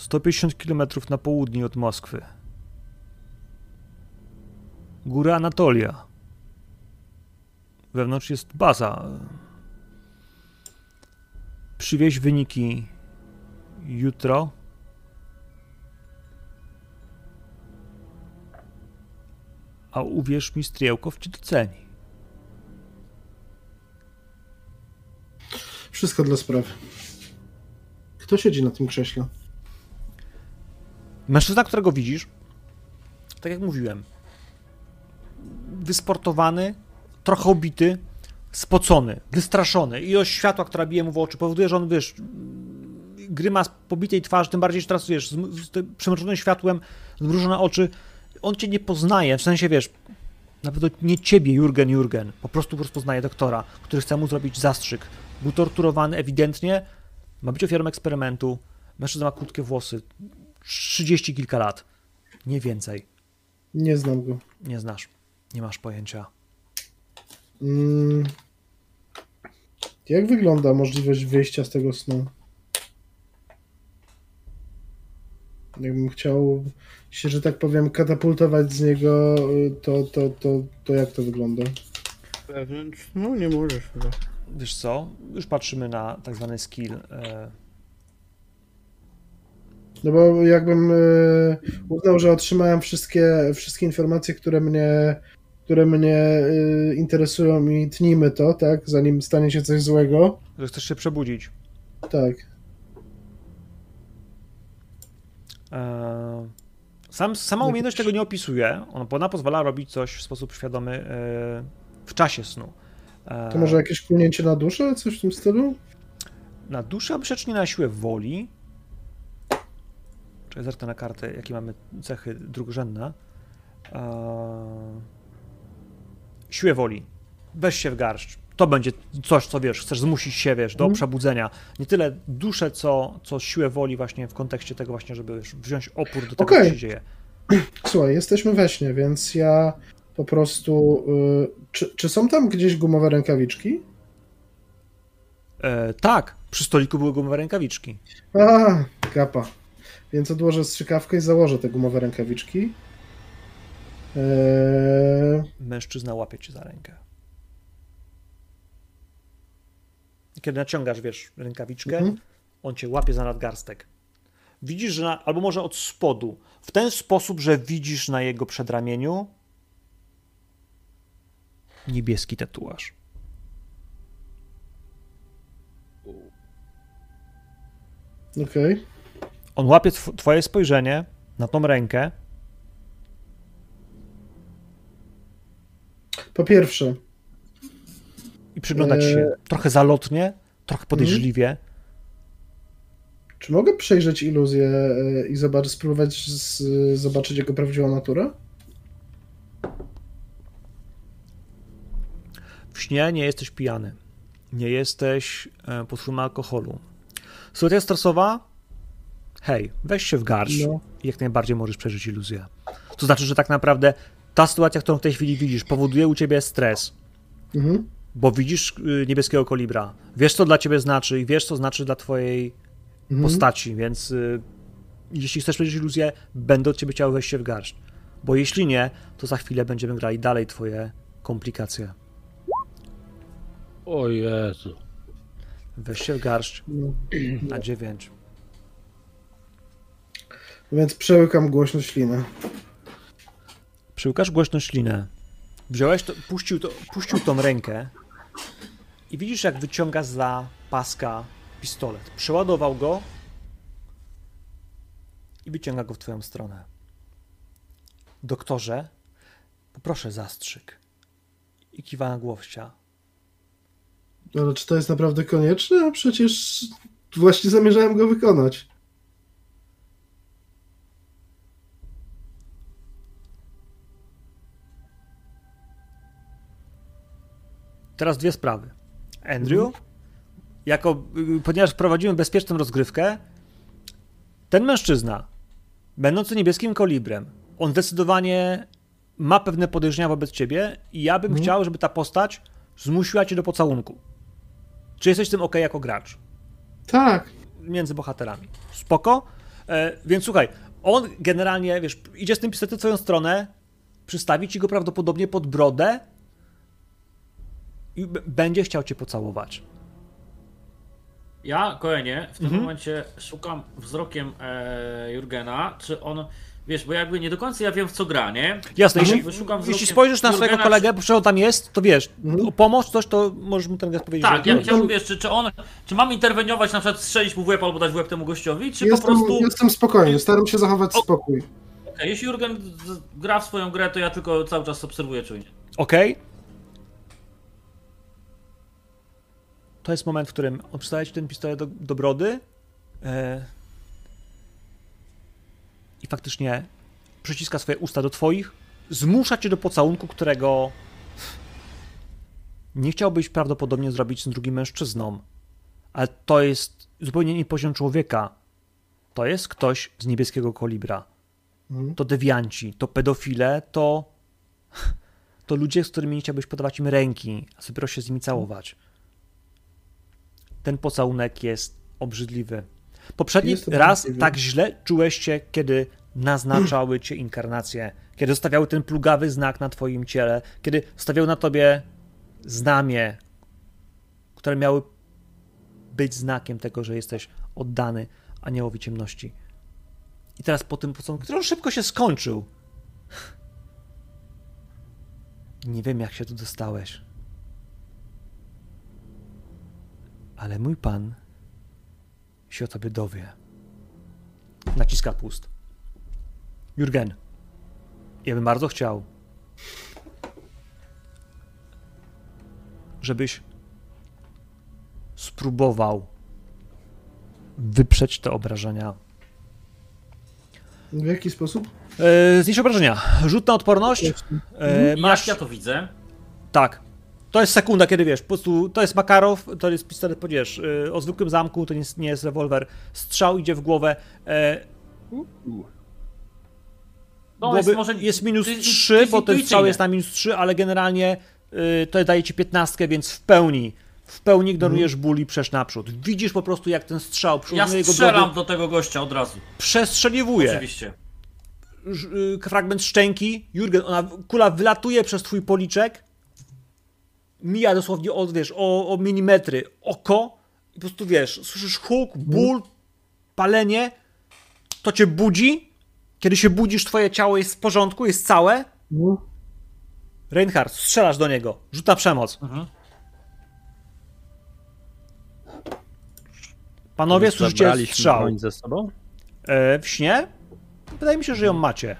150 km na południe od Moskwy. Góra Anatolia. Wewnątrz jest baza. Przywieź wyniki jutro. A uwierz mi, Stryjkow cię doceni. Wszystko dla sprawy. Kto siedzi na tym krześle? Mężczyzna, którego widzisz, tak jak mówiłem, wysportowany, trochę obity, spocony, wystraszony. Ilość światła, która bije mu w oczy, powoduje, że on, wiesz, grymas pobitej twarzy, tym bardziej, że teraz, wiesz, światłem, zmrużone oczy, on cię nie poznaje, w sensie, wiesz, nawet nie ciebie, Jurgen, Jurgen, po prostu rozpoznaje doktora, który chce mu zrobić zastrzyk. Był torturowany ewidentnie, ma być ofiarą eksperymentu, mężczyzna ma krótkie włosy, 30 kilka lat. Nie więcej. Nie znam go. Nie znasz. Nie masz pojęcia. Mm. Jak wygląda możliwość wyjścia z tego snu? Jakbym chciał się, że tak powiem, katapultować z niego, y, to, to, to, to jak to wygląda? Wewnątrz? No nie możesz chyba. Wiesz co? Już patrzymy na tak zwany skill. E, No bo jakbym y, uznał, że otrzymałem wszystkie, wszystkie informacje, które mnie, które mnie y, interesują i tnijmy to, tak? Zanim stanie się coś złego. że chcesz się przebudzić. Tak. E, sam, sama umiejętność tego nie opisuje. Ona, pozwala robić coś w sposób świadomy e, w czasie snu. E, To może jakieś kulnięcie na duszę, coś w tym stylu? Na duszę, a przecież nie na siłę woli. Czy zerknę na kartę, jakie mamy cechy drugorzędne. Eee... Siłę woli. Weź się w garść. To będzie coś, co wiesz, chcesz zmusić się, wiesz, do Mhm. przebudzenia. Nie tyle duszę, co, co siłę woli właśnie w kontekście tego właśnie, żeby wiesz, wziąć opór do tego, Okej. co się dzieje. Słuchaj, jesteśmy we śnie, więc ja po prostu. Y, czy, czy są tam gdzieś gumowe rękawiczki? E, tak, przy stoliku były gumowe rękawiczki. A, kapa. Więc odłożę strzykawkę i założę te gumowe rękawiczki. Eee, Mężczyzna łapie cię za rękę. I Kiedy naciągasz, wiesz, rękawiczkę, Mhm. on cię łapie za nadgarstek. Widzisz, że na, albo może od spodu, w ten sposób, że widzisz na jego przedramieniu niebieski tatuaż. Okej. On łapie tw- twoje spojrzenie na tą rękę. Po pierwsze, I przygląda ci się trochę zalotnie, trochę podejrzliwie. czy mogę przejrzeć iluzję e, i zobaczyć, spróbować z, zobaczyć jego prawdziwą naturę? W śnie nie jesteś pijany. Nie jesteś e, pod wpływem alkoholu. Sytuacja stresowa? Hej, weź się w garść No. i jak najbardziej możesz przeżyć iluzję. To znaczy, że tak naprawdę ta sytuacja, którą w tej chwili widzisz, powoduje u ciebie stres. Mhm. bo widzisz y, niebieskiego kolibra. Wiesz, co dla ciebie znaczy i wiesz, co znaczy dla twojej Mhm. postaci, więc y, jeśli chcesz mieć iluzję, będę od ciebie chciał wejść się w garść. Bo jeśli nie, to za chwilę będziemy grali dalej twoje komplikacje. O Jezu. Weź się w garść No. na 9. Więc przełykam głośno ślinę. Przyłkasz głośno ślinę. Wziąłeś to, puścił, to, puścił tą rękę i widzisz, jak wyciąga za paska pistolet. Przeładował go i wyciąga go w twoją stronę. Doktorze, poproszę zastrzyk. I kiwa na głowcia. Ale czy to jest naprawdę konieczne? A przecież właśnie zamierzałem go wykonać. Teraz dwie sprawy. Andrew, jako, y, ponieważ prowadzimy bezpieczną rozgrywkę, ten mężczyzna, będący niebieskim kolibrem, on zdecydowanie ma pewne podejrzenia wobec ciebie i ja bym chciał, żeby ta postać zmusiła cię do pocałunku. Czy jesteś tym ok jako gracz? Tak. między bohaterami. Spoko. E, więc słuchaj, on generalnie, wiesz, idzie z tym pistoletem w twoją stronę, przystawi ci go prawdopodobnie pod brodę i będzie chciał cię pocałować. Ja, Koenie, w tym Mhm. momencie szukam wzrokiem e, Jurgena, czy on, wiesz, bo jakby nie do końca ja wiem w co gra, nie? Jasne, jeśli, jeśli spojrzysz na swojego kolegę, bo on tam jest, to wiesz, Mhm. o pomoc, coś, to możesz mu ten gest powiedzieć. Tak, ja chciałbym, wiesz, czy, czy on, czy mam interweniować, na przykład strzelić mu w łeb albo dać w łeb temu gościowi, czy Jestem, po prostu, jestem spokojny, staram się zachować spokój. Okej, jeśli Jurgen gra w swoją grę, to ja tylko cały czas obserwuję czujnie. Okej. To jest moment, w którym on przystaje ci ten pistolet do, do brody e, i faktycznie przyciska swoje usta do twoich, zmusza cię do pocałunku, którego nie chciałbyś prawdopodobnie zrobić z drugim mężczyzną, ale to jest zupełnie inny poziom człowieka. To jest ktoś z niebieskiego kolibra. Mhm. To dewianci, to pedofile, to to ludzie, z którymi nie chciałbyś podawać im ręki, a dopiero się z nimi całować. Ten pocałunek jest obrzydliwy. Poprzedni Jest raz obrzydliwy. tak źle czułeś się, kiedy naznaczały cię inkarnacje, kiedy zostawiały ten plugawy znak na twoim ciele, kiedy stawiały na tobie znamie, które miały być znakiem tego, że jesteś oddany aniołowi ciemności. I teraz po tym pocałunku, który on szybko się skończył, nie wiem, jak się tu dostałeś. Ale mój pan się o tobie dowie. Naciska pust. Jurgen, ja bym bardzo chciał, żebyś spróbował wyprzeć te obrażenia. W jaki sposób? E, obrażenia. Rzut na odporność. E, masz Jak ja to widzę? Tak. To jest sekunda, kiedy wiesz, po prostu to jest Makarow, to jest pistolet, powiesz, yy, o zwykłym zamku, to nie jest, nie jest rewolwer. Strzał idzie w głowę. E, No, głowy, jest może jest minus jest- 3, to jest bo ten strzał jest na minus 3, ale generalnie yy, to daje ci 15, więc w pełni, w pełni ignorujesz ból i przesz naprzód. Widzisz po prostu, jak ten strzał Ja przyrównuje jego strzelam drogę, do tego gościa od razu. przestrzeliwuje. Oczywiście. Y, fragment szczęki, Jurgen, ona, kula wylatuje przez twój policzek, mija dosłownie od, wiesz, o, o milimetry oko i po prostu, wiesz, słyszysz huk, ból, palenie, to cię budzi, kiedy się budzisz, twoje ciało jest w porządku, jest całe, No. Reinhardt, strzelasz do niego, rzut na przemoc. Mhm. Panowie, słyszycie strzał. broń ze sobą? E, w śnie? Wydaje mi się, że ją macie.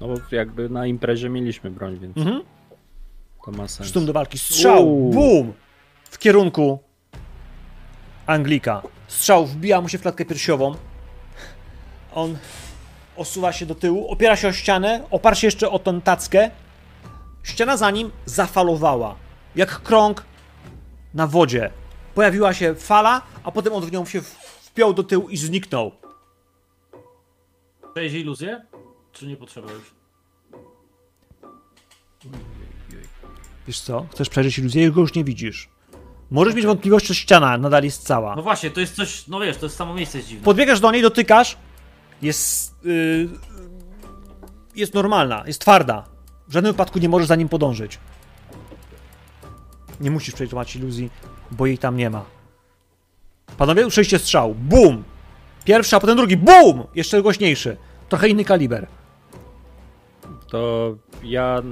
No bo jakby na imprezie mieliśmy broń, więc Mhm. To ma sens. Sztum do walki. Strzał! Uuu. Bum! W kierunku Anglika. Strzał wbija mu się w klatkę piersiową. On osuwa się do tyłu, opiera się o ścianę, oparł się jeszcze o tą tackę. Ściana za nim zafalowała. Jak krąg na wodzie. Pojawiła się fala, a potem on w nią się wpiął do tyłu i zniknął. Przejść iluzję? Czy nie potrzeba już? Wiesz co? Chcesz przejrzeć iluzję, go już nie widzisz. Możesz mieć wątpliwość, czy ściana nadal jest cała. No właśnie, to jest coś, no wiesz, to jest samo miejsce jest dziwne. Podbiegasz do niej, dotykasz, jest. Yy, jest normalna, jest twarda. W żadnym wypadku nie możesz za nim podążyć. Nie musisz przejmować iluzji, bo jej tam nie ma. Panowie, usłyszeliście strzał. Bum! Pierwszy, a potem drugi. Bum! Jeszcze głośniejszy. Trochę inny kaliber. To ja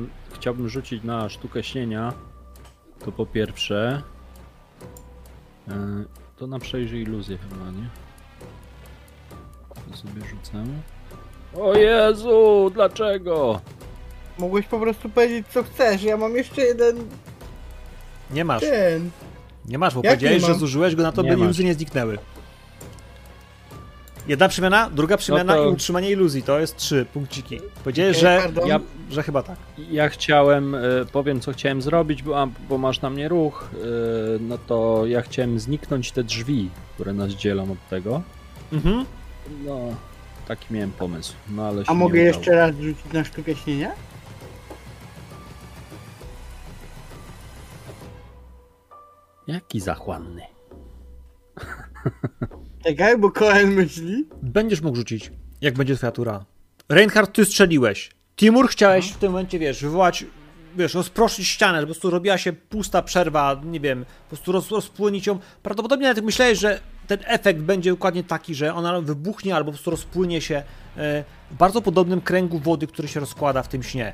chciałbym rzucić na sztukę śnienia. To po pierwsze. E, To na przejrzyj iluzję chyba, nie? To sobie rzucę. O Jezu, dlaczego? Mogłeś po prostu powiedzieć co chcesz, ja mam jeszcze jeden Nie masz. ten. Nie masz, bo Jak powiedziałeś, że zużyłeś go na to, Nie by masz. iluzje nie zniknęły. Jedna przemiana, druga przemiana to- i utrzymanie iluzji. To jest trzy punkciki. Powiedziałeś, że, ja, że chyba tak. Ja chciałem, e, powiem co chciałem zrobić, bo, bo masz na mnie ruch. e, No to ja chciałem zniknąć te drzwi, które nas dzielą od tego. Mhm. No, taki miałem pomysł. No ale A mogę jeszcze raz rzucić na sztukę śnienia? Jaki zachłanny. Czekaj, bo Koen myśli. Będziesz mógł rzucić, jak będzie twoja tura. Reinhardt, ty strzeliłeś. Timur chciałeś w tym momencie, wiesz, wywołać, wiesz, rozproszyć ścianę, że po prostu robiła się pusta przerwa, nie wiem, po prostu roz, rozpłynić ją. Prawdopodobnie nawet myślałeś, że ten efekt będzie dokładnie taki, że ona wybuchnie albo po prostu rozpłynie się e, w bardzo podobnym kręgu wody, który się rozkłada w tym śnie.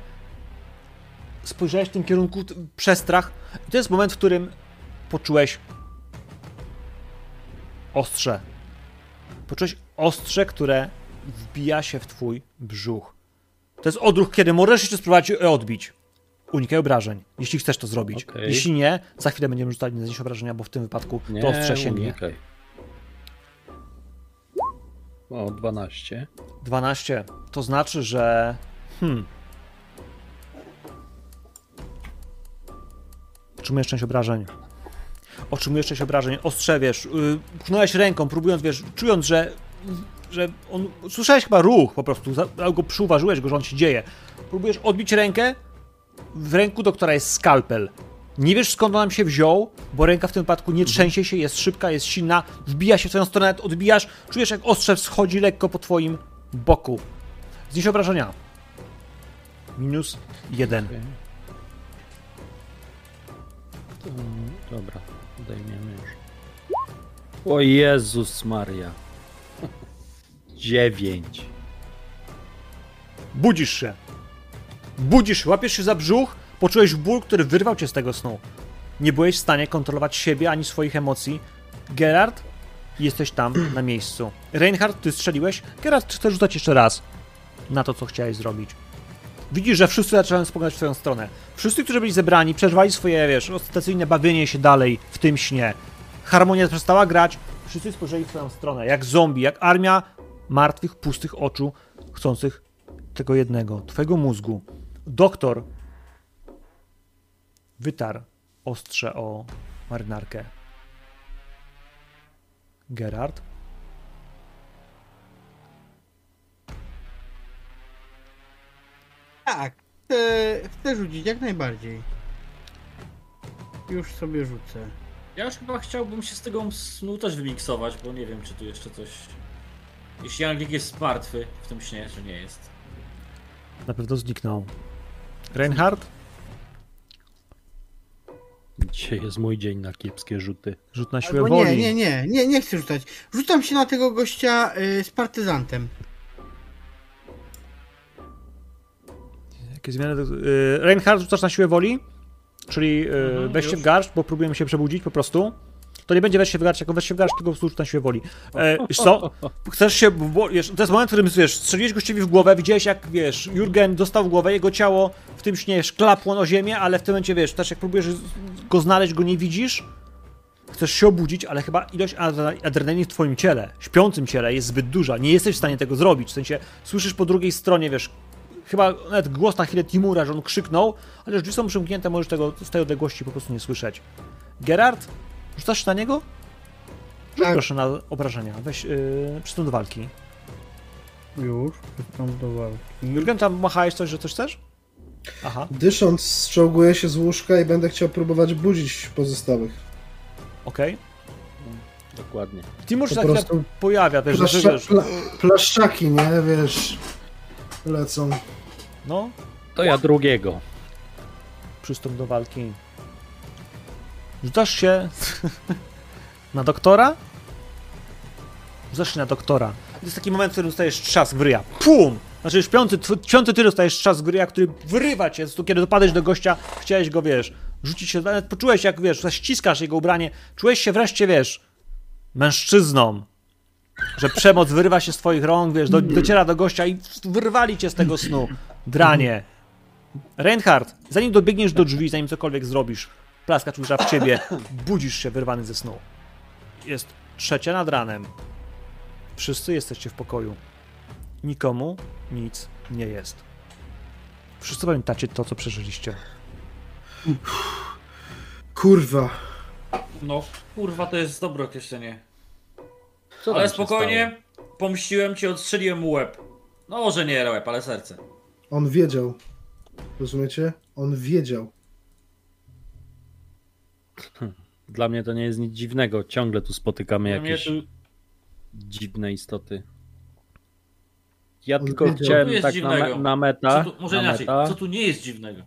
Spojrzałeś w tym kierunku, przestrach i to jest moment, w którym poczułeś ostrze. Poczułeś ostrze, które wbija się w twój brzuch. To jest odruch, kiedy możesz jeszcze spróbować je odbić. Unikaj obrażeń, jeśli chcesz to zrobić. Okej. Jeśli nie, za chwilę będziemy rzucali znieść obrażenia, bo w tym wypadku Nie, to ostrze sięgnie. unikaj. O, 12. 12. To znaczy, że. Hmm. Otrzymujesz część obrażeń. Otrzymujesz część obrażeń. Ostrze, wiesz, yy, ręką, próbując, wiesz, czując, że. że on. Słyszałeś chyba ruch po prostu, go przyuważyłeś go, że on się dzieje. Próbujesz odbić rękę. W ręku doktora jest skalpel. Nie wiesz skąd on nam się wziął, bo ręka w tym wypadku nie trzęsie się, jest szybka, jest silna, wbija się w twoją stronę, odbijasz, czujesz jak ostrze schodzi lekko po twoim boku. Znieś obrażenia. Minus jeden. To, dobra, już. O Jezus Maria. 9. Budzisz się. Budzisz łapiesz się za brzuch, poczułeś ból, który wyrwał cię z tego snu. Nie byłeś w stanie kontrolować siebie ani swoich emocji. Gerard, jesteś tam na miejscu. Reinhard, ty strzeliłeś. Gerard, chcesz rzucać jeszcze raz na to, co chciałeś zrobić. Widzisz, że wszyscy zaczynają spoglądać w twoją stronę. Wszyscy, którzy byli zebrani, przeżywali swoje, wiesz, ostentacyjne bawienie się dalej w tym śnie. Harmonia przestała grać, wszyscy spojrzeli w twoją stronę, jak zombie, jak armia martwych, pustych oczu, chcących tego jednego, twojego mózgu. Doktor wytarł ostrze o marynarkę. Gerard? Tak, chcę, chcę rzucić jak najbardziej. Już sobie rzucę. Ja już chyba chciałbym się z tego snu też wymiksować, bo nie wiem, czy tu jeszcze coś... Jeśli Anglik jest martwy w tym śnie, czy nie jest. Na pewno zniknął. Reinhard? Dzisiaj jest mój dzień na kiepskie rzuty. Rzut na siłę Albo woli. nie, nie, nie, nie, nie chcę rzucać. Rzucam się na tego gościa y, z partyzantem. Jakie zmiany? Yy, Reinhard rzucasz na siłę woli? Czyli yy, Mhm, weź się w garść, bo próbujemy się przebudzić po prostu. To nie będzie weź się w garść, jako weź się w garść, tylko rzut na siłę woli. E, wiesz co? Chcesz się, wiesz, to jest moment, w którym, wiesz, strzeliłeś gościowi w głowę, widziałeś jak, wiesz, Jurgen dostał w głowę, jego ciało w tym śnie szklapło o ziemię, ale w tym momencie, wiesz, też jak próbujesz go znaleźć, go nie widzisz, chcesz się obudzić, ale chyba ilość adre- adrenaliny w twoim ciele, śpiącym ciele jest zbyt duża, nie jesteś w stanie tego zrobić, w sensie słyszysz po drugiej stronie, wiesz, chyba nawet głos na chwilę Timura, że on krzyknął, ale już drzwi są przymknięte, możesz tego z tej odległości po prostu nie słyszeć. Gerard, rzucasz na niego? Rzuć Tak. proszę na obrażenia, weź yy, przystąp do walki. Już, przystąp do walki. Jurgen, tam machałeś coś, że coś chcesz? Aha, Dysząc, strzałguję się z łóżka i będę chciał próbować budzić pozostałych. okej. Dokładnie. Timur się Po chwilę prostu pojawia, wiesz, że Plaszcza, wiesz, pla, plaszczaki, nie? Wiesz, lecą. No, To ja drugiego. przystąp do walki. Rzucasz się na doktora? Rzucasz się na doktora. To jest taki moment, w którym dostajesz trzask w ryja. Pum! Znaczy już piąty, piąty ty dostajesz trzask w ryja, który wyrywa cię. Tu, kiedy dopadłeś do gościa, chciałeś go, wiesz, rzucić się, nawet poczułeś jak, wiesz, ściskasz jego ubranie, czułeś się wreszcie, wiesz, mężczyzną. Że przemoc wyrywa się z twoich rąk, wiesz, do, dociera do gościa i wyrwali cię z tego snu. Dranie. Reinhard, zanim dobiegniesz do drzwi, zanim cokolwiek zrobisz, plaskacz uderza w ciebie, budzisz się wyrwany ze snu. Jest trzecia nad ranem. Wszyscy jesteście w pokoju. Nikomu nic nie jest. Wszyscy pamiętacie to, co przeżyliście. Kurwa. No, kurwa, to jest dobre określenie. Co Ale spokojnie, pomściłem cię, odstrzeliłem mu łeb. No może nie łeb, ale serce. On wiedział. Rozumiecie? On wiedział. Dla mnie to nie jest nic dziwnego. Ciągle tu spotykamy Dla jakieś tu- dziwne istoty. Ja On tylko wiedział. chciałem tak na, me, dziwnego? na meta. Co tu, może na inaczej, meta co tu nie jest dziwnego?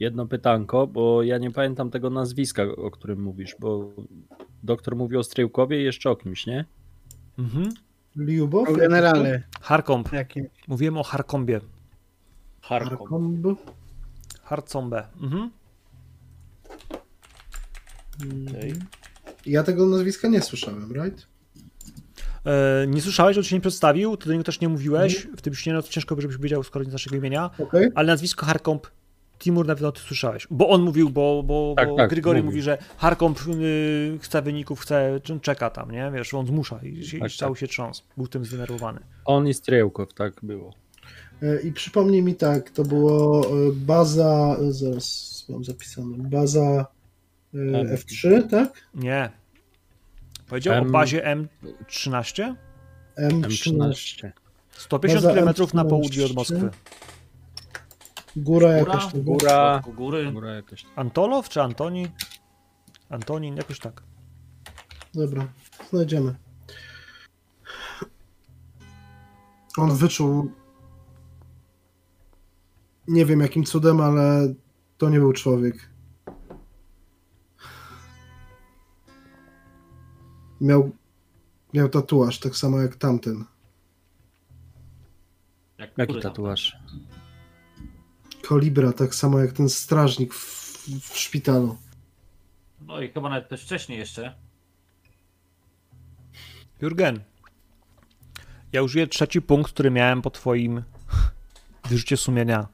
Jedno pytanko, bo ja nie pamiętam tego nazwiska, o którym mówisz, bo doktor mówił o Stryłkowie i jeszcze o kimś, nie? Mhm. Liubow? Generale. Harkomb. Jakim? Mówiłem o Harkombie. Arkomb? Harcombę. Mhm. Ja tego nazwiska nie słyszałem, right? E, nie słyszałeś, on się nie przedstawił, ty do niego też nie mówiłeś. W tym śnie no, to ciężko, żebyś wiedział, skoro nie znasz jego imienia. Okej. Ale nazwisko Harkomb Timur na pewno ty słyszałeś. Bo on mówił, bo, bo, Tak, bo tak, Grigory mówi, że Harkomb y, chce wyników, chce, czeka tam, nie? Wiesz, on zmusza i, i Tak, cały tak. się trząsł. Był tym zdenerwowany. On i Stryłkow, tak było. E, I przypomnij mi tak, to było e, baza, e, zaraz mam zapisane, baza e, M. F3, tak? Nie. Powiedział M- o bazie M13? M13. M13. 150 Baza km na M13. południe od Moskwy. Góra Góra? jakaś tam. Góra. Góry. Góra jakaś. Antolow czy Antoni? Antonin, jakoś tak. Dobra, znajdziemy. On wyczuł. Nie wiem jakim cudem, ale to nie był człowiek. Miał, miał tatuaż, tak samo jak tamten. Jak Jaki tatuaż? Kolibra, tak samo jak ten strażnik w, w szpitalu. No i chyba nawet też wcześniej jeszcze. Jurgen, ja użyję trzeci punkt, który miałem po twoim wyrzucie sumienia.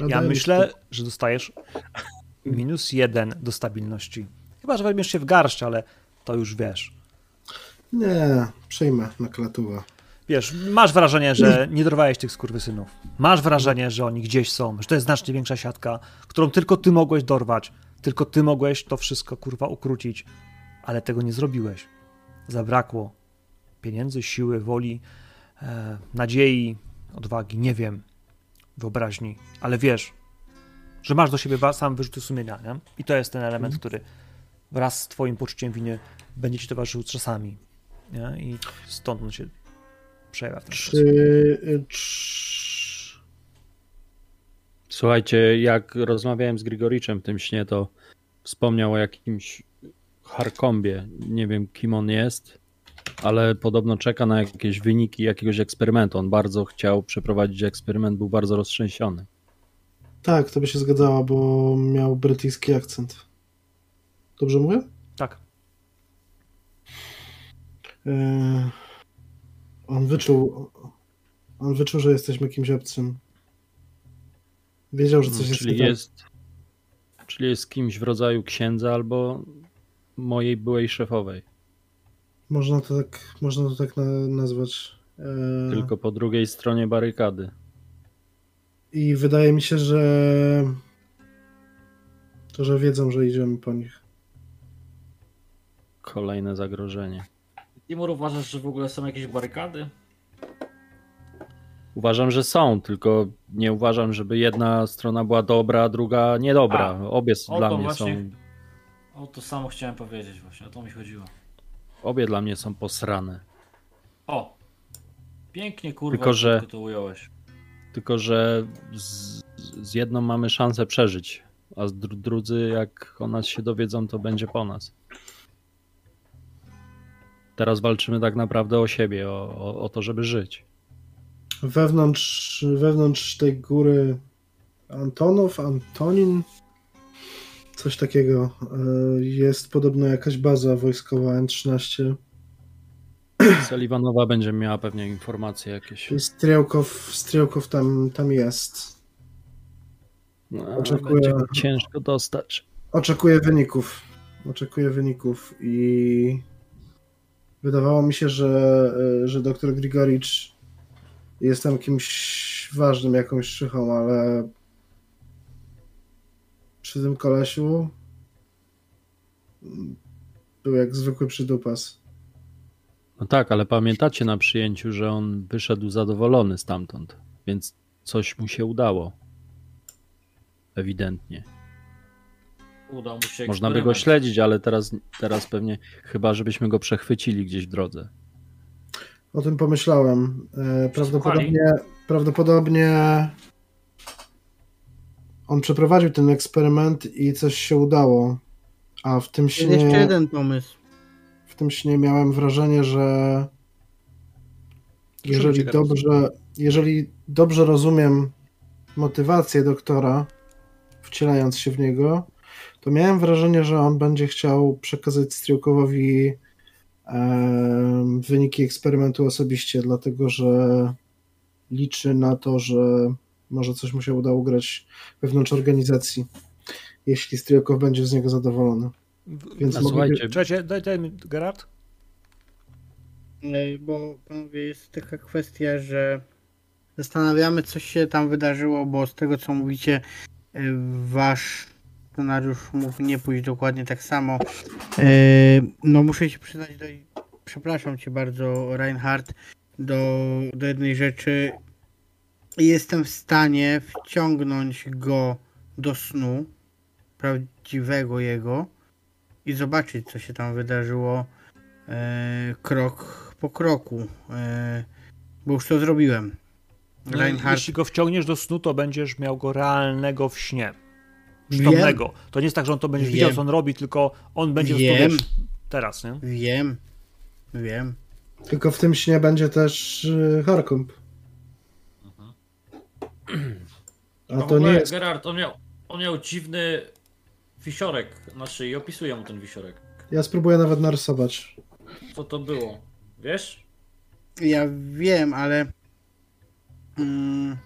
A Ja myślę, że dostajesz minus jeden do stabilności. Chyba, że weźmiesz się w garść, ale to już wiesz. Nie, przejmę na klatówę. Wiesz, masz wrażenie, że nie dorwałeś tych skurwysynów. Masz wrażenie, że oni gdzieś są, że to jest znacznie większa siatka, którą tylko ty mogłeś dorwać. Tylko ty mogłeś to wszystko, kurwa, ukrócić. Ale tego nie zrobiłeś. Zabrakło pieniędzy, siły, woli, e, nadziei, odwagi, nie wiem, wyobraźni. Ale wiesz, że masz do siebie sam wyrzuty sumienia, nie? I to jest ten element, który wraz z twoim poczuciem winy będzie ci towarzyszył czasami. Nie? I stąd on się przejawia w ten Czy, y, czy... Słuchajcie, jak rozmawiałem z Grigoriczem w tym śnie, to wspomniał o jakimś Harkombie. Nie wiem, kim on jest, ale podobno czeka na jakieś wyniki jakiegoś eksperymentu. On bardzo chciał przeprowadzić eksperyment, był bardzo roztrzęsiony. Tak, to by się zgadzało, bo miał brytyjski akcent. Dobrze mówię? Tak. Yy, on wyczuł. On wyczuł, że jesteśmy kimś obcym. Wiedział, że coś jest Czyli nie tak. jest, czyli jest kimś w rodzaju księdza albo mojej byłej szefowej. Można to tak, można to tak na, nazwać. Yy, Tylko po drugiej stronie barykady. I wydaje mi się, że to, że wiedzą, że idziemy po nich. Kolejne zagrożenie. Timur, uważasz, że w ogóle są jakieś barykady? Uważam, że są, tylko nie uważam, żeby jedna strona była dobra, a druga niedobra. A, Obie o dla mnie właśnie- są. O to samo chciałem powiedzieć właśnie, o to mi chodziło. Obie dla mnie są posrane. O! Pięknie kurwa, Tylko, że- to ująłeś. Tylko, że z, z jedną mamy szansę przeżyć, a z dru- drudzy, jak o nas się dowiedzą, to będzie po nas. Teraz walczymy tak naprawdę o siebie, o, o, o to, żeby żyć. Wewnątrz, wewnątrz tej góry Antonów, Antonin, coś takiego. e, Jest podobno jakaś baza wojskowa N13. Sullivanowa będzie miała pewnie informacje jakieś. Strzałkow, Strzałkow tam, tam jest. No, Oczekuję- ciężko dostać. Oczekuję wyników. Oczekuję wyników i wydawało mi się, że, e, że doktor Grigoricz jest tam kimś ważnym, jakąś szychą, ale przy tym kolesiu był jak zwykły przydupas. No tak, ale pamiętacie na przyjęciu, że on wyszedł zadowolony stamtąd, więc coś mu się udało. Ewidentnie. Udał mu się Można by go śledzić, ale teraz, teraz pewnie chyba, żebyśmy go przechwycili gdzieś w drodze. O tym pomyślałem. E, Prawdopodobnie, prawdopodobnie on przeprowadził ten eksperyment i coś się udało. A w tym Jest jeszcze śnie, jeden pomysł. w tym śnie miałem wrażenie, że jeżeli dobrze, jeżeli dobrze rozumiem motywację doktora, wcielając się w niego, to miałem wrażenie, że on będzie chciał przekazać Striukowowi wyniki eksperymentu osobiście, dlatego że liczy na to, że może coś mu się uda ugrać wewnątrz organizacji, jeśli Striukow będzie z niego zadowolony. Więc A mogę- słuchajcie, daj, daj mi, Gerard. E, Bo panowie, jest taka kwestia, że zastanawiamy, co się tam wydarzyło, bo z tego co mówicie, e, wasz scenariusz mógł nie pójść dokładnie tak samo. E, No muszę się przyznać do, przepraszam cię bardzo, Reinhardt, do, do jednej rzeczy. Jestem w stanie wciągnąć go do snu, prawdziwego jego, i zobaczyć, co się tam wydarzyło e, krok po kroku, e, bo już to zrobiłem. No, Reinhardt, jeśli go wciągniesz do snu, to będziesz miał go realnego w śnie. Przytomnego. To nie jest tak, że on to będzie Wiem. widział, co on robi, tylko on będzie Wiem. teraz, nie? wiem, wiem. Tylko w tym śnie będzie też y, A w to nie ogóle jest. Gerard, on miał, on miał dziwny wisiorek na szyi, opisuję mu ten wisiorek. Ja spróbuję nawet narysować. Co to było? Wiesz? Ja wiem, ale mm,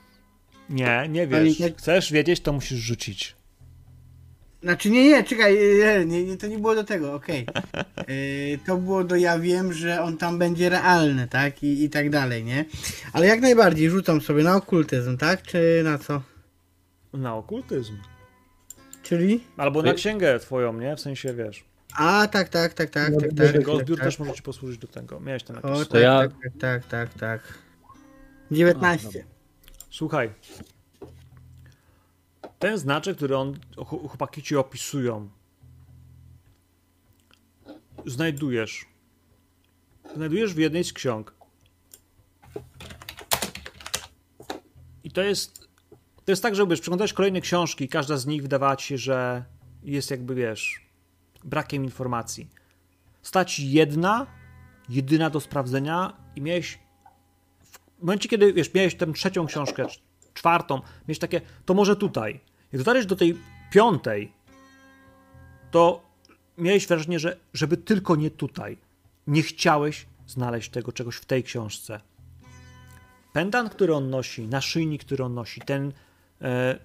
Nie, nie wiesz. nie- Chcesz wiedzieć, to musisz rzucić. Znaczy nie, nie, czekaj, nie, nie, nie to nie było do tego, okej. Yy, to było do ja wiem, że on tam będzie realny, tak? I, I tak dalej, nie? Ale jak najbardziej rzucam sobie na okultyzm, tak? Czy na co? Na okultyzm. Czyli? Albo na księgę twoją, nie? W sensie, wiesz. A, tak, tak, tak, tak, No, tak, tak. Księgozbiór tak, tak. też może ci posłużyć do tego. Miałeś ten O, napis. tak, ja- tak, tak, tak, tak, tak. 19. Słuchaj. Ten znaczek, który on, ch- chłopaki ci opisują, znajdujesz. Znajdujesz w jednej z ksiąg. I to jest. To jest tak, że wiesz, kolejne książki, każda z nich wydawała ci się, że jest jakby wiesz, brakiem informacji. Stać jedna, jedyna do sprawdzenia, i miałeś w momencie, kiedy wiesz, miałeś tę trzecią książkę, cz- czwartą, miałeś takie, to może tutaj. Jak dotarłeś do tej piątej, to miałeś wrażenie, że żeby tylko nie tutaj. Nie chciałeś znaleźć tego czegoś w tej książce. Pendant, który on nosi, naszyjnik, który on nosi, ten e,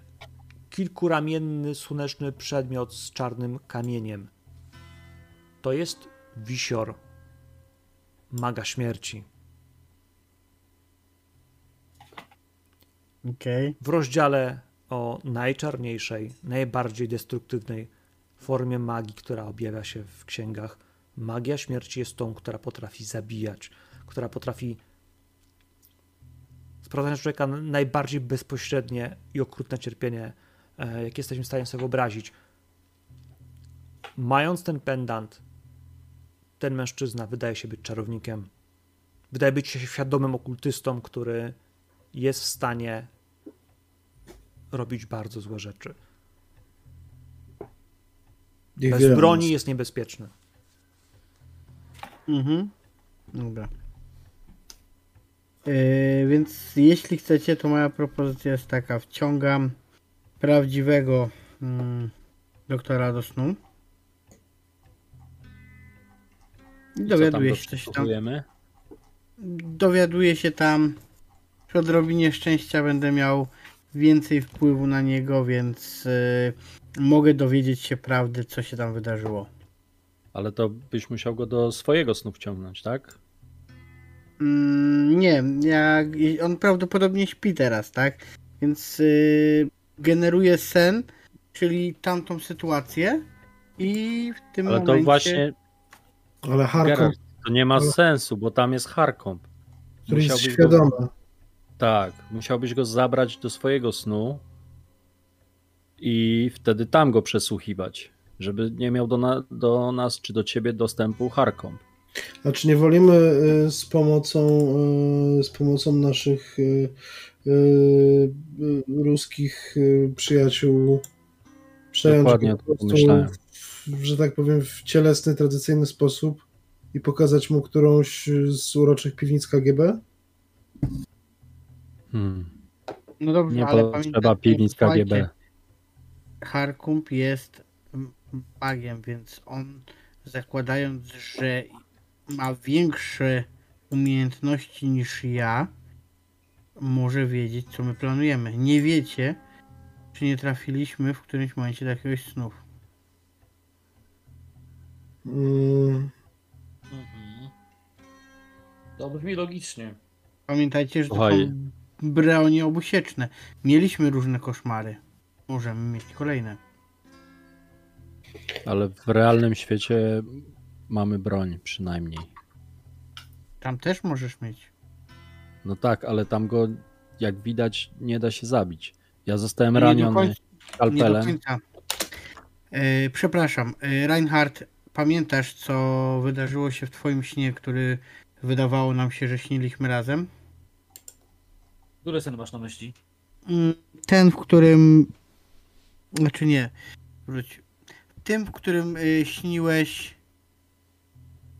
kilkuramienny, słoneczny przedmiot z czarnym kamieniem, to jest wisior maga śmierci. Okej. w rozdziale o najczarniejszej, najbardziej destruktywnej formie magii, która objawia się w księgach. Magia śmierci jest tą, która potrafi zabijać, która potrafi Sprowadzanie na człowieka najbardziej bezpośrednie i okrutne cierpienie, e, jakie jesteśmy w stanie sobie wyobrazić. Mając ten pendant, ten mężczyzna wydaje się być czarownikiem. Wydaje być się świadomym okultystą, który jest w stanie robić bardzo złe rzeczy. Ich Bez wiele broni jest. niebezpieczny. Mhm. Dobra. Yy, więc jeśli chcecie, to moja propozycja jest taka. Wciągam prawdziwego mm, doktora do snu. I Dowiaduje się coś tam. Dowiaduję się tam. Przy odrobinie szczęścia będę miał więcej wpływu na niego, więc yy, mogę dowiedzieć się prawdy, co się tam wydarzyło. Ale to byś musiał go do swojego snu wciągnąć, tak? Mm, nie, jak, on prawdopodobnie śpi teraz, tak? Więc yy, generuje sen, czyli tamtą sytuację i w tym Ale momencie... to właśnie, Ale Harkon, to nie ma Ale- sensu, bo tam jest Harkomp. który jest świadomy. Go, tak, musiałbyś go zabrać do swojego snu i wtedy tam go przesłuchiwać, żeby nie miał do, na, do nas czy do ciebie dostępu Harkomp. A czy nie wolimy y, z pomocą, y, z pomocą naszych y, ruskich przyjaciół przejąć Dokładnie po prostu, że tak powiem, w cielesny, tradycyjny sposób i pokazać mu którąś z uroczych piwnic KGB? Hmm. No dobrze, Nie ale potrzeba piwnic KGB. Harkump jest magiem, więc on zakładając, że ma większe umiejętności niż ja, może wiedzieć, co my planujemy. Nie wiecie, czy nie trafiliśmy w którymś momencie do jakiegoś snów. Mm, Mhm. To brzmi logicznie. Pamiętajcie, że to Słuchaj. są broni obusieczne. Mieliśmy różne koszmary. Możemy mieć kolejne. Ale w realnym świecie mamy broń przynajmniej. Tam też możesz mieć. No tak, ale tam go, jak widać, nie da się zabić. Ja zostałem Nie raniony końca. Skalpelem. końca. E, przepraszam, e, Reinhard, pamiętasz co wydarzyło się w twoim śnie, który wydawało nam się, że śniliśmy razem? Który sen masz na myśli? Mm, Ten, w którym... Znaczy nie, wróć. Tym, w którym y, śniłeś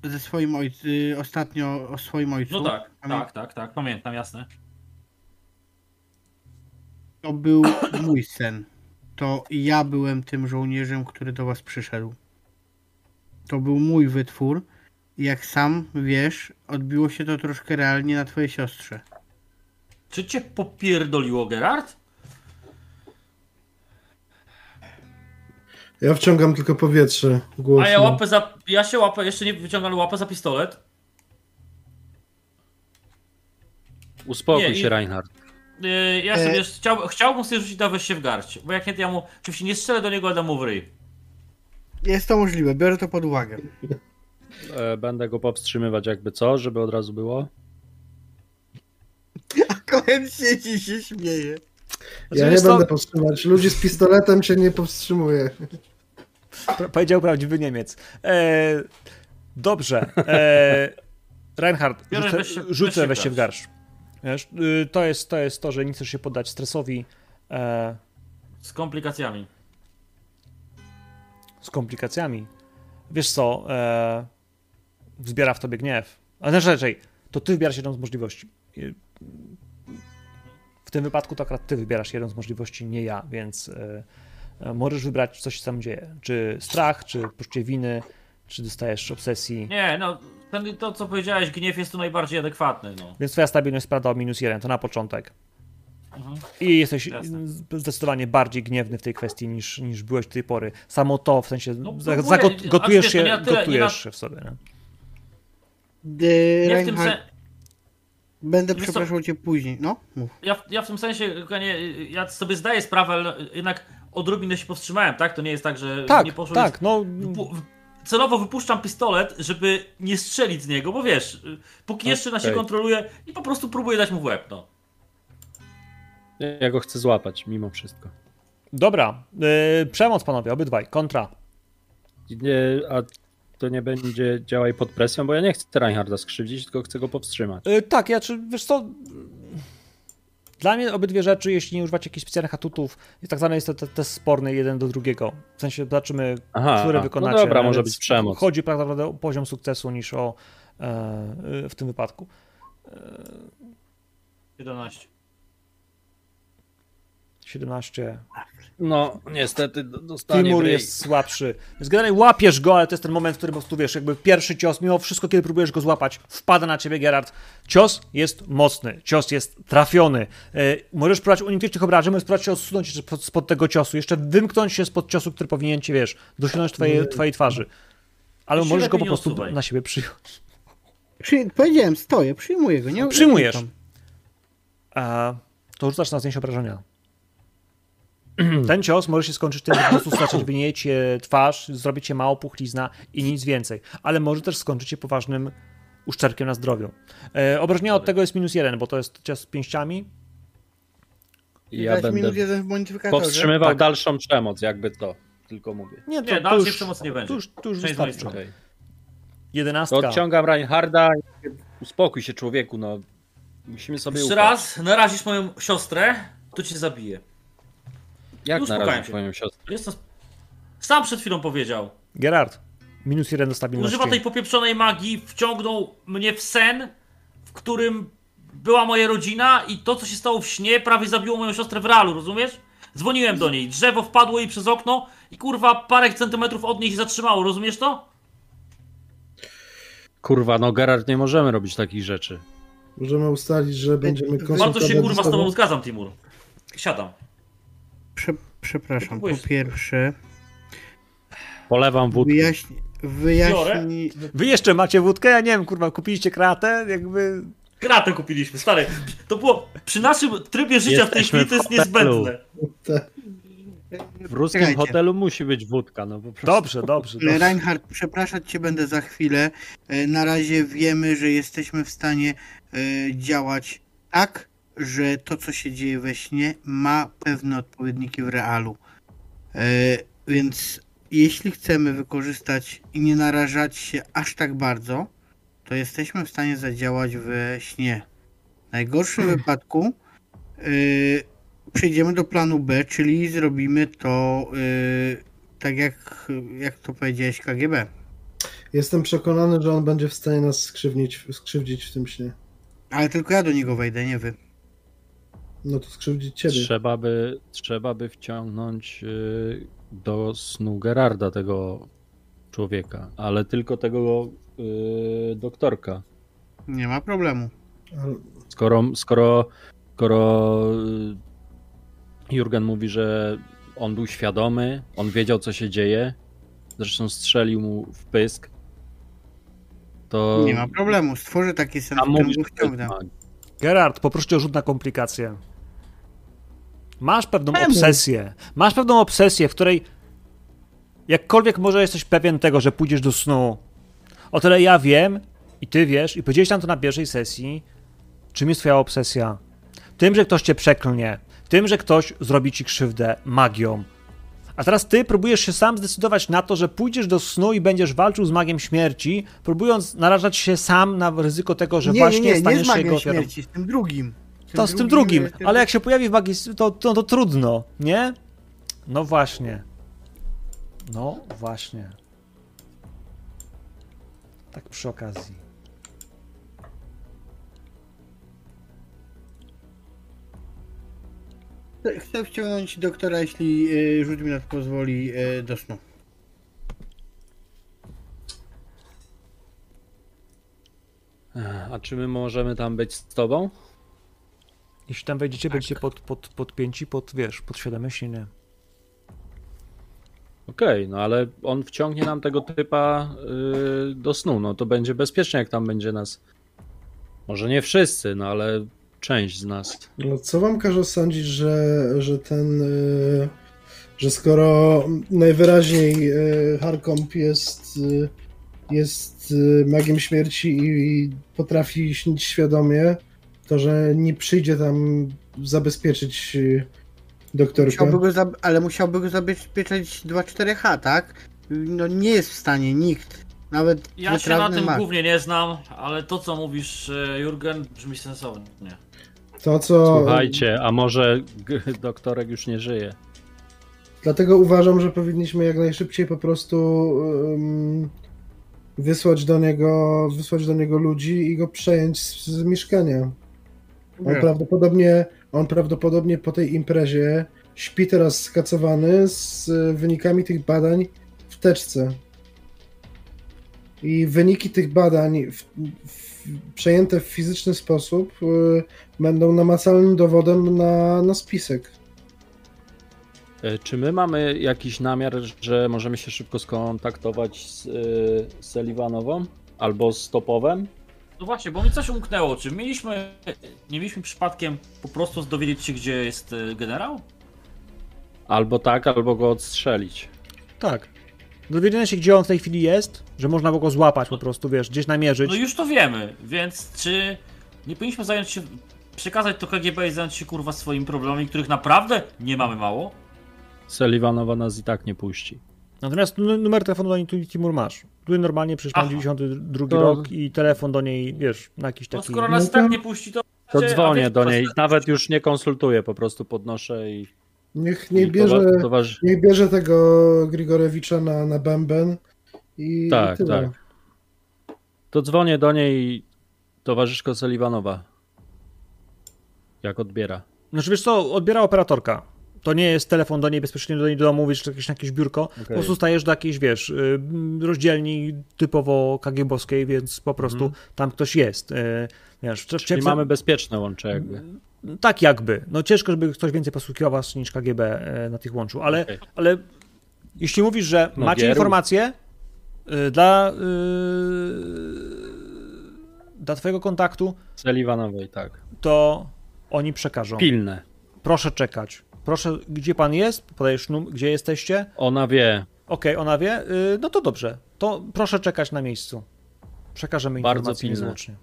ze swoim ojcem, y, ostatnio o swoim ojcu. No tak, Pamię- tak, tak, tak, pamiętam, jasne. To był mój sen. To ja byłem tym żołnierzem, który do was przyszedł. To był mój wytwór. Jak sam wiesz, odbiło się to troszkę realnie na twojej siostrze. Czy cię popierdoliło, Gerard? ja wciągam tylko powietrze głośno. A ja łapę za... Ja się łapę, jeszcze nie wyciągam łapę za pistolet. Uspokój Nie, i- się, Reinhard. Yy, ja E- sobie chciał, chciałbym sobie rzucić weź się w garść. Bo jak nie, to ja mu... Oczywiście nie strzelę do niego, ale mu w ryj. Jest to możliwe, biorę to pod uwagę. E, Będę go powstrzymywać jakby co, żeby od razu było. Kołem siedzi się śmieje. Ja Znaczy, nie będę powstrzymać. Ludzi z pistoletem cię nie powstrzymuje. powiedział prawdziwy Niemiec. E, dobrze. E, Reinhard, rzucę, weź się- rzucę weź się się w. Wiesz, y, to, jest, to jest to, że nie chcesz się poddać stresowi e, Z komplikacjami. z komplikacjami. Wiesz co, e, wzbiera w tobie gniew. A znaczy raczej, to ty wybierasz jedną z możliwości. Y, W tym wypadku to akurat ty wybierasz jedną z możliwości, nie ja, więc e, e, możesz wybrać, co się tam dzieje. Czy strach, czy poczucie winy, czy dostajesz obsesji. Nie, no, ten, to co powiedziałeś, gniew jest tu najbardziej adekwatny, no. Więc twoja stabilność spada o minus jeden, to na początek. Mhm. I jesteś Jasne. zdecydowanie bardziej gniewny w tej kwestii niż, niż byłeś do tej pory. Samo to, w sensie, No, za, próbuję, zagot, się, nie tyle- nie gotujesz na- się w sobie. Nie? E, Ja w tym. Będę Wiesz co? przepraszał cię później. No, mów. Ja, w- ja w tym sensie, kochanie, ja sobie zdaję sprawę, ale jednak odrobinę się powstrzymałem, tak? To nie jest tak, że Tak, nie poszło tak, no celowo wypuszczam pistolet, żeby nie strzelić z niego, bo wiesz, póki jeszcze nas się kontroluje i po prostu próbuję dać mu w łeb, no. Ja go chcę złapać, mimo wszystko. Dobra, yy, przemoc panowie, obydwaj, kontra. Nie, a to nie będzie działaj pod presją, bo ja nie chcę Reinharda skrzywdzić, tylko chcę go powstrzymać. Yy, tak, ja czy, wiesz co, dla mnie obydwie rzeczy, jeśli nie używacie jakichś specjalnych atutów, jest tak zwany jest to te- test sporny jeden do drugiego. W sensie zobaczymy, Aha, które no wykonacie. dobra, może być przemoc. Chodzi tak naprawdę o poziom sukcesu niż o e, w tym wypadku. 11. 17. No, niestety do- dostanie Timur w ryj. jest słabszy. Więc generalnie łapiesz go, ale to jest ten moment, w którym po prostu wiesz, jakby pierwszy cios, mimo wszystko, kiedy próbujesz go złapać, wpada na ciebie Gerard. Cios jest mocny, cios jest trafiony. E, możesz próbować uniknąć tych obrażeń, możesz próbować się odsunąć jeszcze spod, spod tego ciosu, jeszcze wymknąć się spod ciosu, który powinien cię, wiesz, dosięgnąć twojej, twojej twarzy. Ale możesz go po prostu odsuwaj. na siebie przyjąć. Przy, powiedziałem, stoję, przyjmuję go. Nie, Przyjmujesz. A to rzucasz na znieść obrażenia. Ten cios może się skończyć tym, że po prostu stracić twarz, zrobić się mało puchlizna i nic więcej. Ale może też skończyć się poważnym uszczerbkiem na zdrowiu. E, obrażenia od tego jest minus jeden, bo to jest cios pięściami. I ja będę minus jeden w modyfikatorze. powstrzymywał Tak. dalszą przemoc, jakby to, tylko mówię. Nie, Nie, dalszej przemocy nie będzie. Tu już, tu już wystarczy. Okej. Jedenastka. To odciągam Reinharda. i Uspokój się, człowieku, no. Musimy sobie Jeszcze ufać. raz narazisz moją siostrę, to cię zabiję. Jak Uspokajam na razie się. twoją siostrę? Jestem... Sam przed chwilą powiedział. Gerard, minus jeden do stabilności. Używa tej popieprzonej magii, wciągnął mnie w sen, w którym była moja rodzina i to, co się stało w śnie, prawie zabiło moją siostrę w realu, rozumiesz? Dzwoniłem do niej, drzewo wpadło jej przez okno i kurwa parę centymetrów od niej się zatrzymało, rozumiesz to? Kurwa, no Gerard, nie możemy robić takich rzeczy. Możemy ustalić, że będziemy konsultować Bardzo się kurwa z tobą zgadzam, Timur. Siadam. Prze, przepraszam, po pierwsze, Polewam wódkę. wyjaśni, wyjaśni, Wy jeszcze macie wódkę? Ja nie wiem, kurwa, kupiliście kratę? Jakby... Kratę kupiliśmy, stary. To było przy naszym trybie życia w tej Jesteśmy chwili to jest niezbędne. W ruskim Czekajcie. hotelu musi być wódka, no po prostu. Dobrze, dobrze. dobrze. Reinhard, przepraszać cię będę za chwilę. E, Na razie wiemy, że jesteśmy w stanie e, działać tak, że to, co się dzieje we śnie, ma pewne odpowiedniki w realu. E, Więc jeśli chcemy wykorzystać i nie narażać się aż tak bardzo, to jesteśmy w stanie zadziałać we śnie. W najgorszym wypadku e, przejdziemy do planu B, czyli zrobimy to e, tak jak, jak to powiedziałeś KGB. Jestem przekonany, że on będzie w stanie nas skrzywdzić, skrzywdzić w tym śnie. Ale tylko ja do niego wejdę, nie wy. No to skrzywdzić ciebie. Trzeba by, trzeba by wciągnąć y, do snu Gerarda tego człowieka, ale tylko tego y, doktorka. Nie ma problemu. Skoro, skoro, skoro y, Jurgen mówi, że on był świadomy, on wiedział, co się dzieje, zresztą strzelił mu w pysk, to... Nie ma problemu. Stworzę taki sen, A w którym go. Gerard, poproszę o rzut na komplikację. Masz pewną Czemu? obsesję. Masz pewną obsesję, w której jakkolwiek może jesteś pewien tego, że pójdziesz do snu. O tyle ja wiem i ty wiesz i powiedziałeś nam to na pierwszej sesji, czym jest twoja obsesja. Tym, że ktoś cię przeklnie. Tym, że ktoś zrobi ci krzywdę magią. A teraz ty próbujesz się sam zdecydować na to, że pójdziesz do snu i będziesz walczył z magiem śmierci, próbując narażać się sam na ryzyko tego, że nie, właśnie nie, nie, nie staniesz z się magią jego ofiarą. śmierci, z tym drugim. To z tym drugim, ale jak się pojawi w magii, to, to, to trudno, nie? No właśnie. No właśnie. Tak przy okazji. Chcę wciągnąć doktora, jeśli y, rzut mi na to pozwoli, y, do snu. A czy my możemy tam być z tobą? Jeśli tam wejdziecie, będziecie pod, pod, podpięci pod, wiesz, pod świadome śnienie. Okej, no ale on wciągnie nam tego typa y, do snu, no to będzie bezpiecznie, jak tam będzie nas. Może nie wszyscy, no ale część z nas. No, co wam każe sądzić, że, że ten. y, że skoro najwyraźniej y, Harkomp jest, y, jest y, magiem śmierci i, i potrafi śnić świadomie, To, że nie przyjdzie tam zabezpieczyć y, doktorkę. Musiałby go zab- ale musiałby go zabezpieczać 2-4H, tak? No nie jest w stanie nikt. Nawet Ja się na tym mag. głównie nie znam, ale to co mówisz, e, Jurgen, brzmi sensownie. To, co. Słuchajcie, a może g- doktorek już nie żyje? Dlatego uważam, że powinniśmy jak najszybciej po prostu ym, wysłać do niego, wysłać do niego ludzi i go przejąć z, z mieszkania. On Nie. prawdopodobnie, on prawdopodobnie po tej imprezie śpi teraz skacowany z wynikami tych badań w teczce. I wyniki tych badań w, w, przejęte w fizyczny sposób y, będą namacalnym dowodem na, na spisek. E, Czy my mamy jakiś namiar, że możemy się szybko skontaktować z y, Sullivanową albo z Topowem? No właśnie, bo mi coś umknęło. Czy mieliśmy, nie mieliśmy przypadkiem po prostu dowiedzieć się, gdzie jest e, generał? Albo tak, albo go odstrzelić. Tak. Dowiedzenia się, gdzie on w tej chwili jest, że można było go złapać po prostu, wiesz, gdzieś namierzyć. No już to wiemy, więc czy nie powinniśmy zająć się, przekazać to KGB i zająć się kurwa swoimi problemami, których naprawdę nie mamy mało? Sullivanowa nas i tak nie puści. Natomiast nu- numer telefonu do niej tu Timur masz. Tu normalnie przecież mam Aha. 92 To- rok i telefon do niej, wiesz, na jakiś No taki... skoro nas No to- tak nie puści, to... To dzwonię wiesz, do niej, nawet już nie konsultuję, po prostu podnoszę i, Niech nie i bierze. towa- towarzysz... Niech bierze tego Grigorewicza na, na bęben i, Tak, i tyle. tak. To dzwonię do niej towarzyszko Sullivanowa. Jak odbiera. Znaczy wiesz co, odbiera operatorka. To nie jest telefon do niej bezpośrednio do niej do domu, wiesz, czy jakieś, na jakieś biurko. Po prostu stajesz do jakiejś, wiesz, y, rozdzielni typowo kagiebowskiej, więc po prostu tam ktoś jest. y, Wiesz, Czyli mamy bezpieczne łącze jakby. Tak jakby. No ciężko, żeby ktoś więcej posługiwał was niż KGB e, na tych łączu, ale, Okej. ale jeśli mówisz, że No macie gieru. informacje y, dla, y, dla twojego kontaktu, Sullivanowej, tak. to oni przekażą. Pilne. Proszę czekać. Proszę, gdzie pan jest? Podajesz num, gdzie jesteście? Ona wie. Okej, ona wie. Y, no to dobrze. To proszę czekać na miejscu. Przekażemy Bardzo niezwłocznie.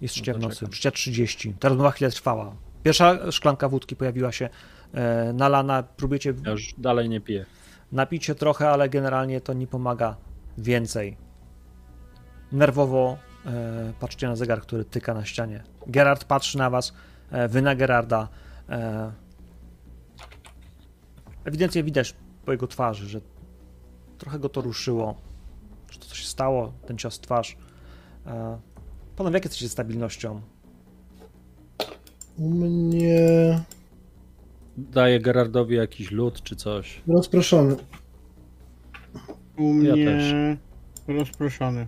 Jest No trzecia to w nocy, trzecia 30. Ta rozmowa chwilę trwała. Pierwsza szklanka wódki pojawiła się e, nalana. Próbujecie Ja już dalej nie piję. napić trochę, ale generalnie to nie pomaga więcej. Nerwowo e, patrzcie na zegar, który tyka na ścianie. Gerard patrzy na was, e, wy na Gerarda. E, ewidentnie widać po jego twarzy, że trochę go to ruszyło, że to coś stało, ten cios w twarz. E, panowie, jak jesteście stabilnością? U mnie Daję Gerardowi jakiś lód czy coś. rozproszony. U Ja mnie też. rozproszony.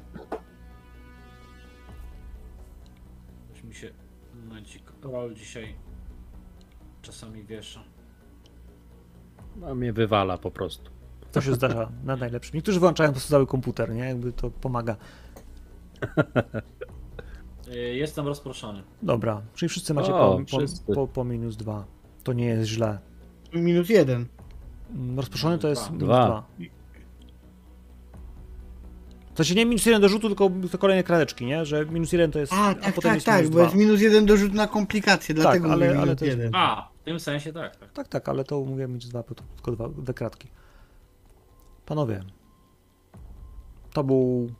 Rol dzisiaj czasami wiesza. A mnie wywala po prostu. To się zdarza na najlepszym. Niektórzy wyłączają po prostu cały komputer, nie? Jakby to pomaga. E, Jestem rozproszony. Dobra, czyli wszyscy macie O, po, wszyscy. po, po, po minus dwa. To nie jest źle. Minus jeden. Mm, Rozproszony to jest Dwa. minus Dwa. To się nie minus jeden do rzutu, tylko to kolejne kradeczki, nie? Że minus jeden to jest. A, tak, potem tak, jest tak, minus bo dwa. jest minus jeden dorzut na komplikacje, dlatego ale- mówię ale minus to jest- jeden. A, w tym sensie tak, tak. Tak, tak, ale to mówię minus dwa, bo to tylko dwa, dwie kratki. Panowie, to był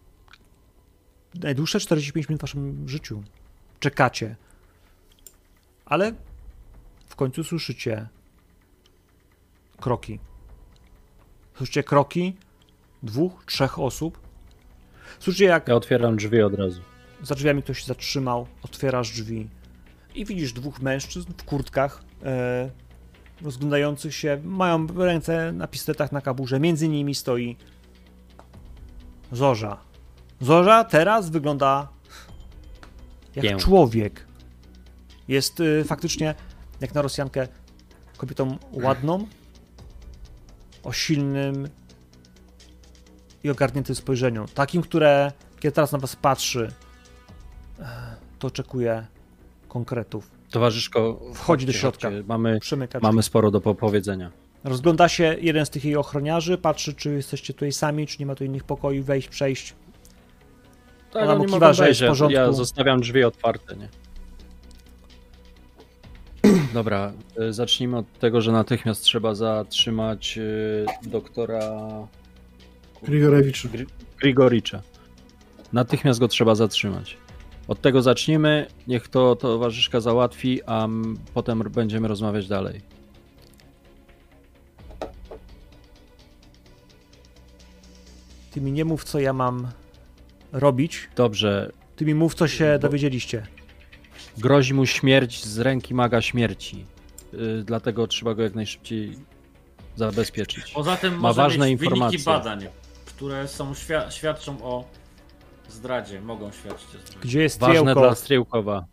najdłuższe 45 minut w waszym życiu. Czekacie. Ale w końcu słyszycie kroki. Słyszycie kroki dwóch, trzech osób. Słyszycie jak Ja otwieram drzwi od razu. za drzwiami ktoś się zatrzymał, otwierasz drzwi i widzisz dwóch mężczyzn w kurtkach, e, rozglądających się, mają ręce na pistoletach na kaburze, między nimi stoi Zorza. Zorza teraz wygląda jak Pię. człowiek. Jest y, faktycznie, jak na Rosjankę, kobietą ładną, o silnym i ogarniętym spojrzeniu. Takim, które, kiedy teraz na was patrzy, e, to oczekuje konkretów. Towarzyszko, Wchodzi do środka. chodźcie. Mamy, mamy sporo do powiedzenia. Rozgląda się jeden z tych jej ochroniarzy, patrzy, czy jesteście tutaj sami, czy nie ma tu innych pokoi, wejść, przejść. Tak, Ona oni mu kiwa, że jest w porządku. Ja zostawiam drzwi otwarte, nie? Dobra, y, zacznijmy od tego, że natychmiast trzeba zatrzymać y, doktora Grigorewicz. Gri- Grigoricza. Natychmiast go trzeba zatrzymać. Od tego zacznijmy, niech to towarzyszka załatwi, a potem będziemy rozmawiać dalej. Ty mi nie mów, co ja mam robić. Dobrze, Ty mi mów, co się Bo- dowiedzieliście. grozi mu śmierć z ręki maga śmierci. Y, dlatego trzeba go jak najszybciej zabezpieczyć. Poza tym Ma ważne mieć informacje. wyniki badań, które są świa- świadczą o zdradzie, mogą świadczyć o zdradzie. Gdzie jest Ważne Striełko? dla Striełkowa.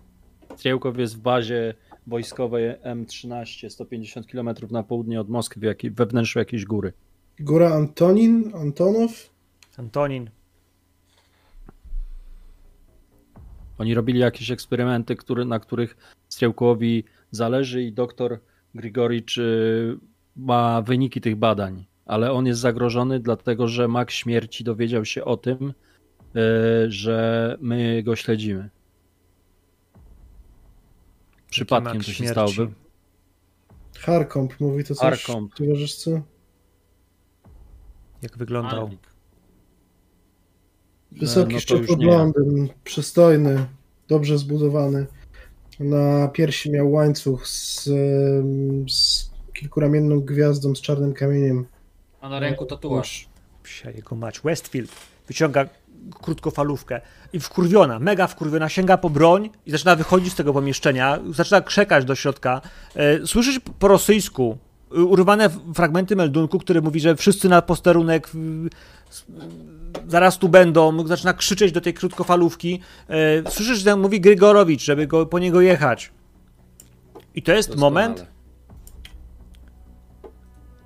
Striełkow jest w bazie wojskowej M13, 150 km na południe od Moskwy, we wnętrzu jakiejś góry. Góra Antonin, Antonow. Antonin. Oni robili jakieś eksperymenty, który, na których Striełkowi zależy i doktor Grigoricz y, ma wyniki tych badań, ale on jest zagrożony dlatego, że mag śmierci dowiedział się o tym, y, że my go śledzimy. Przypadkiem to się śmierci? stało. Harkomp mówi to coś Harkomp. towarzyszce. Jak wyglądał? Alwik. Wysoki, no przystojny, dobrze zbudowany. Na piersi miał łańcuch z, z kilkuramienną gwiazdą z czarnym kamieniem. A na ręku tatuaż. Psia jego mać. Westfield wyciąga krótkofalówkę i wkurwiona, mega wkurwiona, sięga po broń i zaczyna wychodzić z tego pomieszczenia, zaczyna krzekać do środka. E, Słyszysz po rosyjsku y, urwane fragmenty meldunku, który mówi, że wszyscy na posterunek zaraz tu będą, zaczyna krzyczeć do tej krótkofalówki. E, Słyszysz, że mówi Grygorowicz, żeby go, po niego jechać. I to jest Doskonale. moment,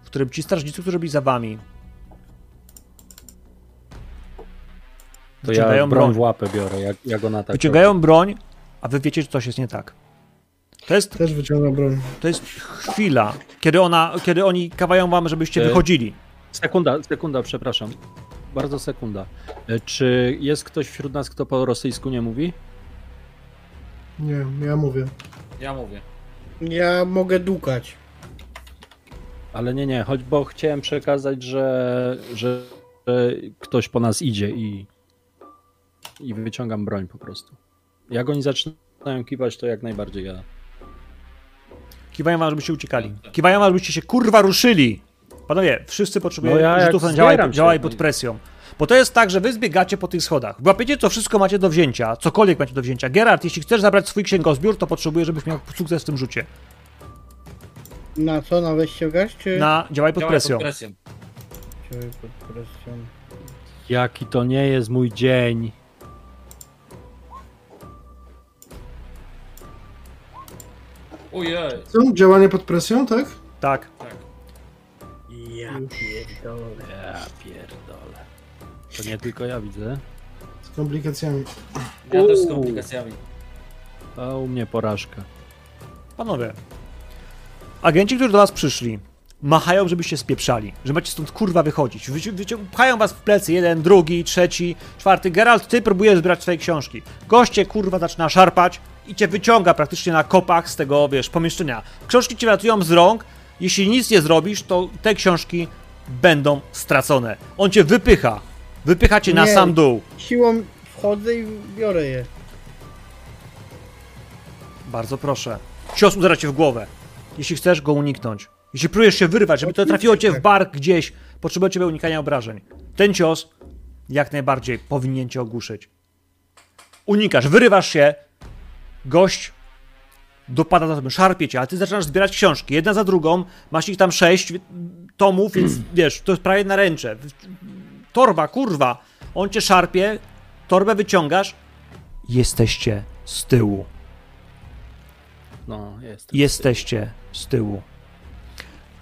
którym ci strażnicy, którzy byli za wami, To wyciągają ja broń broń. w łapę biorę, jak, jak ona tak Wyciągają broń, a wy wiecie, że coś jest nie tak. To jest, Też wyciąga broń. to jest chwila, kiedy, ona, kiedy oni kawają wam, żebyście E, wychodzili. Sekunda, sekunda, przepraszam. Bardzo sekunda. E, Czy jest ktoś wśród nas, kto po rosyjsku nie mówi? Nie, ja mówię. Ja mówię. Ja mogę dukać. Ale nie, nie, choć bo chciałem przekazać, że, że, że ktoś po nas idzie i, i wyciągam broń po prostu. Jak oni zaczynają kiwać, to jak najbardziej ja. Kiwają wam, żebyście uciekali. Kiwają wam, żebyście się kurwa ruszyli. Panowie, wszyscy potrzebują No ja rzutów na działaj, działaj no pod presją. Bo to jest tak, że wy zbiegacie po tych schodach. Łapiecie, co wszystko macie do wzięcia, cokolwiek macie do wzięcia. Gerard, jeśli chcesz zabrać swój księgozbiór, to potrzebuję, żebyś miał sukces w tym rzucie. Na co? Na weźcie gaz, czy... Na działaj pod Działaj presją. pod presją. Działaj pod presją. Jaki to nie jest mój dzień. Ojej. Co? Działanie pod presją, tak? Tak. Ja pierdolę. Ja pierdolę. To nie tylko ja widzę. Z komplikacjami. Ja też z komplikacjami. A u mnie porażka. Panowie, agenci, którzy do was przyszli, machają, żebyście spieprzali, że macie stąd kurwa wychodzić. Wyci- pchają was w plecy, jeden, drugi, trzeci, czwarty. Geralt, ty próbujesz zbierać swoje książki. Goście kurwa zaczyna szarpać i cię wyciąga praktycznie na kopach z tego, wiesz, pomieszczenia. Książki cię ratują z rąk. Jeśli nic nie zrobisz, to te książki będą stracone. On cię wypycha. Wypycha cię na Nie. sam dół. Siłą wchodzę i biorę je. Bardzo proszę. Cios uderza cię w głowę. Jeśli chcesz go uniknąć. Jeśli próbujesz się wyrwać, żeby to trafiło cię w bark gdzieś, potrzebuje ciebie unikania obrażeń. Ten cios jak najbardziej powinien cię ogłuszyć. Unikasz, wyrywasz się, gość dopada za tobą, szarpie cię, a ty zaczynasz zbierać książki, jedna za drugą, masz ich tam sześć tomów, więc wiesz, to jest prawie na ręcze. Torba, kurwa, on cię szarpie, torbę wyciągasz, jesteście z tyłu. No, jest. Jesteście z tyłu.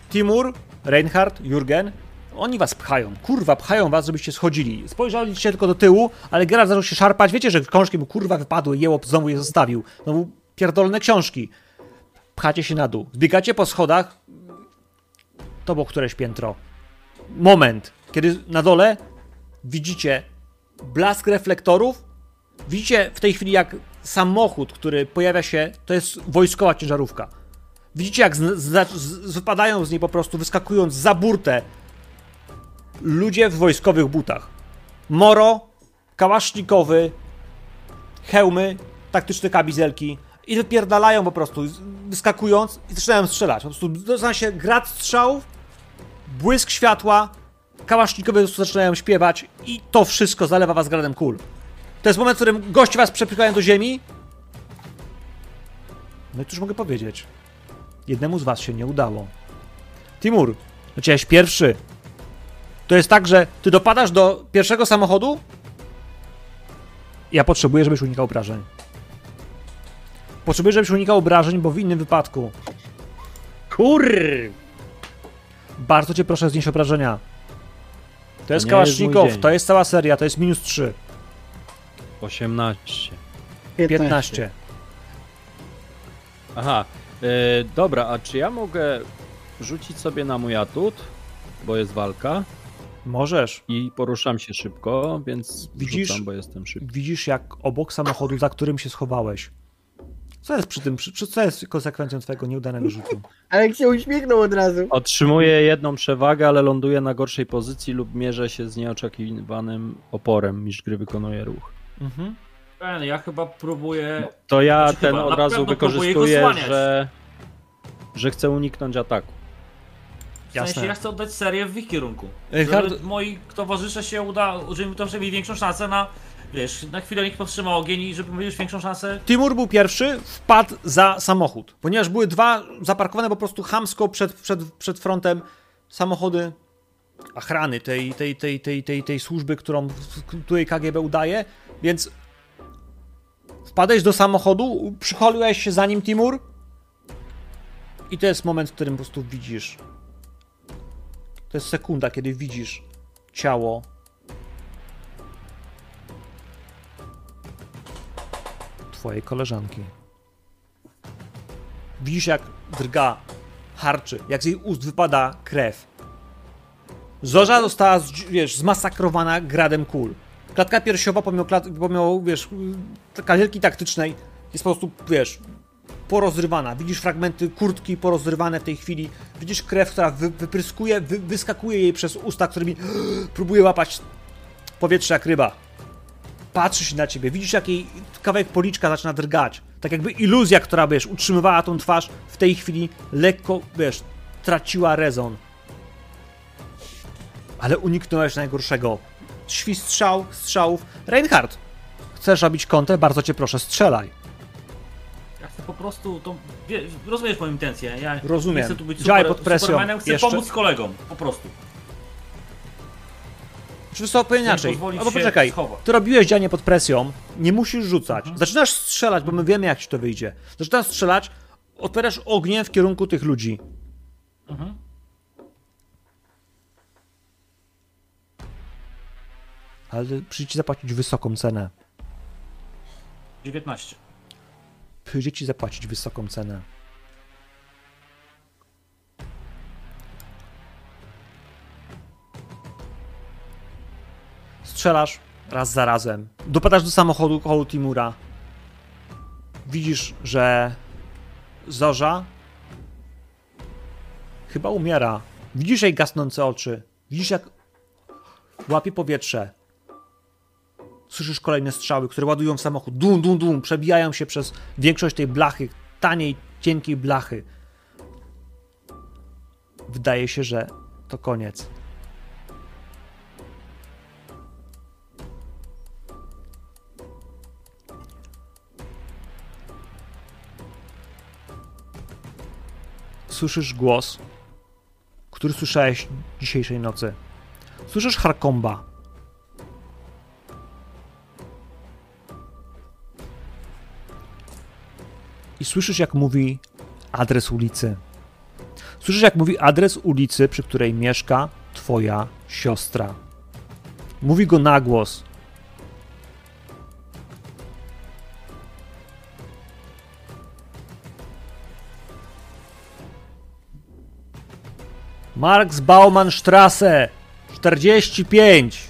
Timur, Reinhard, Jurgen, oni was pchają. Kurwa, pchają was, żebyście schodzili. Spojrzeliście tylko do tyłu, ale Gerard zaczął się szarpać. Wiecie, że książki mu kurwa wypadły, jełop znowu je zostawił. No pierdolne książki. Pchacie się na dół. Zbiegacie po schodach. To było któreś piętro. Moment, kiedy na dole widzicie blask reflektorów Widzicie w tej chwili, jak samochód, który pojawia się, to jest wojskowa ciężarówka. Widzicie, jak z, z, z, wypadają z niej po prostu, wyskakując za burtę, ludzie w wojskowych butach. Moro, kałasznikowy, hełmy, taktyczne kamizelki i wypierdalają po prostu, wyskakując i zaczynają strzelać. Po prostu zaczyna się grad strzałów, błysk światła, kałasznikowie zaczynają śpiewać i to wszystko zalewa was gradem kul. To jest moment, w którym goście was przepychają do ziemi. No i cóż mogę powiedzieć? Jednemu z was się nie udało. Timur, leciałeś pierwszy. To jest tak, że ty dopadasz do pierwszego samochodu? Ja potrzebuję, żebyś unikał obrażeń. Potrzebuję, żebyś unikał obrażeń, bo w innym wypadku. Kur! Bardzo cię proszę znieść obrażenia. To jest nie kałasznikow, jest to jest cała seria, to jest minus 3. 18. 15. Aha, e, dobra, a czy ja mogę rzucić sobie na mój atut, bo jest walka Możesz. i poruszam się szybko, więc Widzisz? rzucam, bo jestem szybki. Widzisz, jak obok samochodu, za którym się schowałeś. Co jest przy tym, przy, przy- co jest konsekwencją twojego nieudanego rzutu? Ale się uśmiechnął od razu. Otrzymuję jedną przewagę, ale ląduję na gorszej pozycji lub mierzę się z nieoczekiwanym oporem, niż gry wykonuje ruch. Mhm. Ben, ja chyba próbuję. To ja Znaczy ten chyba, od razu wykorzystuję, że, że chcę uniknąć ataku. W Jasne. sensie ja chcę oddać serię w ich kierunku. Żeby Hard- moi towarzysze się uda, żeby to mieli większą szansę na. Wiesz, na chwilę niech powstrzyma ogień i żeby mieli już większą szansę. Timur był pierwszy, wpadł za samochód, ponieważ były dwa zaparkowane po prostu chamsko przed, przed, przed frontem samochody ochrany tej, tej, tej, tej, tej, tej służby, którą której KGB udaje, więc wpadłeś do samochodu, przycholiłeś się za nim Timur i to jest moment, w którym po prostu widzisz. To jest sekunda, kiedy widzisz ciało twojej koleżanki. Widzisz, jak drga, harczy, jak z jej ust wypada krew. Zorza została, wiesz, zmasakrowana gradem kul. Klatka piersiowa, pomimo, klat, pomimo wiesz, kazielki taktycznej, jest po prostu, wiesz, porozrywana. Widzisz fragmenty kurtki porozrywane w tej chwili. Widzisz krew, która wy, wypryskuje, wy, wyskakuje jej przez usta, którymi próbuje łapać powietrze jak ryba patrzy się na ciebie, widzisz jak jej kawałek policzka zaczyna drgać. Tak jakby iluzja, która, wiesz, utrzymywała tą twarz, w tej chwili lekko, wiesz, traciła rezon. Ale uniknąłeś najgorszego. Świst strzał, strzałów. Reinhard, chcesz robić kątę? Bardzo cię proszę, strzelaj. Ja chcę po prostu to. Wie, rozumiesz moją intencję. Ja Rozumiem. nie chcę tu być Działaj super, pod presją. Supermanem, chcę Jeszcze- pomóc kolegom. Po prostu. Czy powiem inaczej. Albo poczekaj, schować. ty robiłeś działanie pod presją, nie musisz rzucać. Zaczynasz strzelać, bo my wiemy jak ci to wyjdzie. Zaczynasz strzelać, otwierasz ogniem w kierunku tych ludzi. Mhm. Ale przyjdzie ci zapłacić wysoką cenę. 19. Przyjdzie ci zapłacić wysoką cenę. Strzelasz raz za razem. Dopadasz do samochodu koło Timura. Widzisz, że Zorza chyba umiera. Widzisz jej gasnące oczy. Widzisz, jak łapie powietrze. Słyszysz kolejne strzały, które ładują w samochód. Dum, dum, dum. Przebijają się przez większość tej blachy. Taniej, cienkiej blachy. Wydaje się, że to koniec. Słyszysz głos, który słyszałeś dzisiejszej nocy. Słyszysz Harkomba. I słyszysz, jak mówi adres ulicy. Słyszysz, jak mówi adres ulicy, przy której mieszka twoja siostra. Mówi go na głos. Marks Baumann Strasse 45.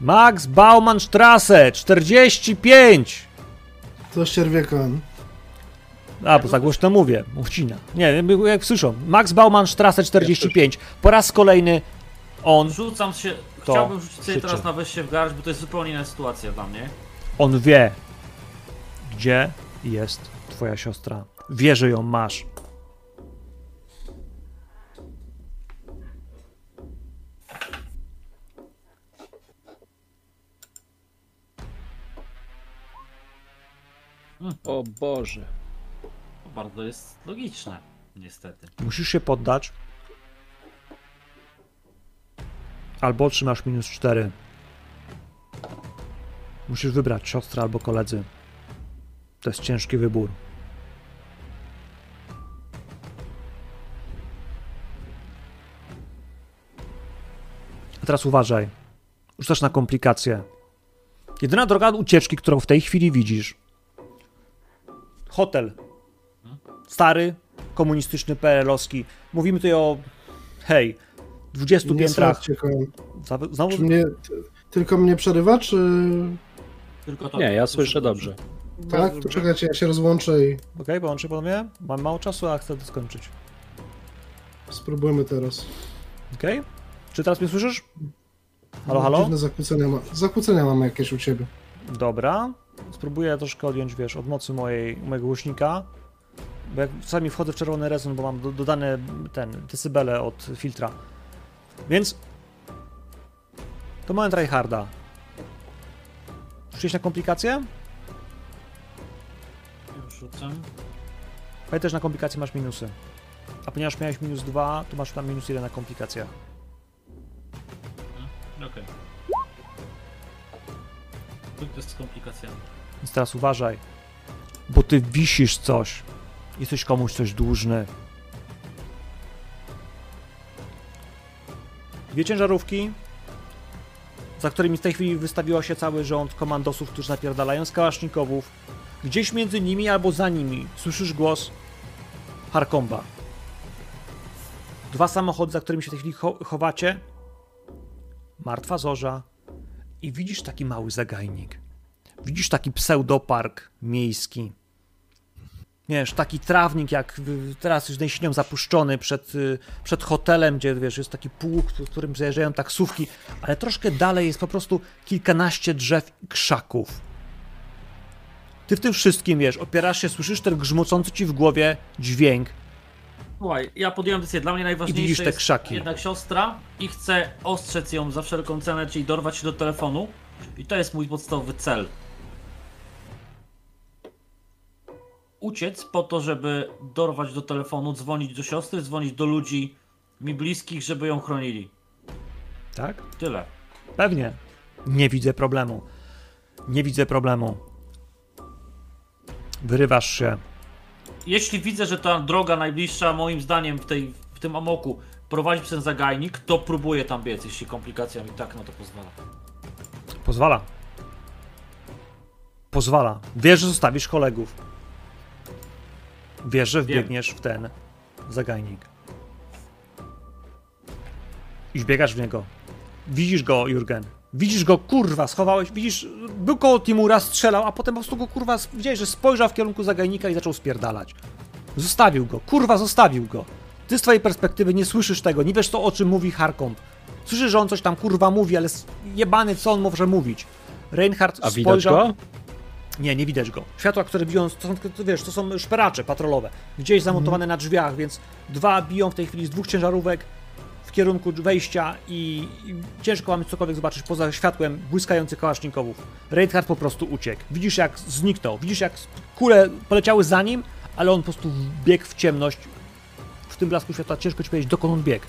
Max Baumannstrasse 45! To ścierwiekon. A, bo za głośno mówię, mówcina. Nie, jak słyszą. Max Baumannstrasse 45. Po raz kolejny on, Rzucam się, chciałbym rzucić sobie teraz na się w garść, bo to jest zupełnie inna sytuacja dla mnie. on wie, gdzie jest twoja siostra. Wie, że ją masz. O Boże. To bardzo jest logiczne, niestety. Musisz się poddać. Albo otrzymasz minus 4. Musisz wybrać siostrę albo koledzy. To jest ciężki wybór. A teraz uważaj. Rzucasz na komplikacje. Jedyna droga ucieczki, którą w tej chwili widzisz. Hotel. Stary, komunistyczny, PRL-owski. Mówimy tutaj o, hej, 20 Nie piętrach. Znowu Czy mnie, tylko mnie przerywa, czy... Tylko to. Nie, ja to słyszę dobrze. Tak? To czekajcie, ja się rozłączę i Okej, połączę panowie. Mam mało czasu, a chcę to skończyć. spróbujmy teraz. Okej? Czy teraz mnie słyszysz? Halo, halo? Dziwne zakłócenia, ma... zakłócenia mamy jakieś u ciebie. Dobra. Spróbuję troszkę odjąć, wiesz, od mocy mojej, mojego głośnika. Bo jak czasami wchodzę w czerwony rezon, bo mam do, dodane ten, decybele od filtra. Więc... To moment Reinharda. Rzuciłeś na komplikacje? Już rzucam. Pamiętaj, że na komplikacje masz minusy. A ponieważ miałeś minus 2, to masz tam minus 1 na komplikacjach. Okej. Okay. To jest komplikacja. Więc teraz uważaj, bo ty wisisz coś. Jesteś komuś coś dłużny. Dwie ciężarówki, za którymi w tej chwili wystawiło się cały rząd komandosów, którzy napierdalają z. Gdzieś między nimi albo za nimi słyszysz głos Harkomba. Dwa samochody, za którymi się w tej chwili cho- chowacie. Martwa zorza. I widzisz taki mały zagajnik. Widzisz taki pseudopark miejski. Wiesz, taki trawnik jak teraz już jesienią zapuszczony przed, y, przed hotelem, gdzie wiesz, jest taki pług, w którym zajeżdżają taksówki, ale troszkę dalej jest po prostu kilkanaście drzew i krzaków. Ty w tym wszystkim, wiesz, opierasz się, słyszysz ten grzmocący ci w głowie dźwięk. Słuchaj, ja podjąłem decyzję. Dla mnie I widzisz najważniejsze te jest krzaki. jednak siostra i chcę ostrzec ją za wszelką cenę, czyli dorwać się do telefonu. I to jest mój podstawowy cel. Uciec po to, żeby dorwać do telefonu, dzwonić do siostry, dzwonić do ludzi mi bliskich, żeby ją chronili. Tak? Tyle. Pewnie. Nie widzę problemu. Nie widzę problemu. Wyrywasz się. Jeśli widzę, że ta droga najbliższa, moim zdaniem, w, tej, w tym amoku prowadzi przez ten zagajnik, to próbuję tam biec, jeśli komplikacja mi tak na to pozwala. Pozwala. Pozwala. Wiesz, że zostawisz kolegów. Wiesz, że Wiem. wbiegniesz w ten zagajnik. I biegasz w niego. Widzisz go, Jurgen. Widzisz go, kurwa, schowałeś, widzisz, był koło Timura, strzelał, a potem po prostu go, kurwa, widziałeś, że spojrzał w kierunku zagajnika i zaczął spierdalać. Zostawił go, kurwa, zostawił go. Ty z twojej perspektywy nie słyszysz tego, nie wiesz, co, o czym mówi Harkomp. Słyszysz, że on coś tam, kurwa, mówi, ale jebany, co on może mówić. Reinhardt A widać spojrzał... go? Nie, nie widać go. Światła, które biją, to są, to, wiesz, to są szperacze patrolowe. Gdzieś zamontowane na drzwiach, więc dwa biją w tej chwili z dwóch ciężarówek w kierunku wejścia i, ciężko mamy cokolwiek zobaczyć poza światłem błyskających kałasznikowów. Reinhardt po prostu uciekł. Widzisz jak zniknął, widzisz jak kule poleciały za nim, ale on po prostu biegł w ciemność. W tym blasku światła ciężko ci powiedzieć, dokąd on biegł.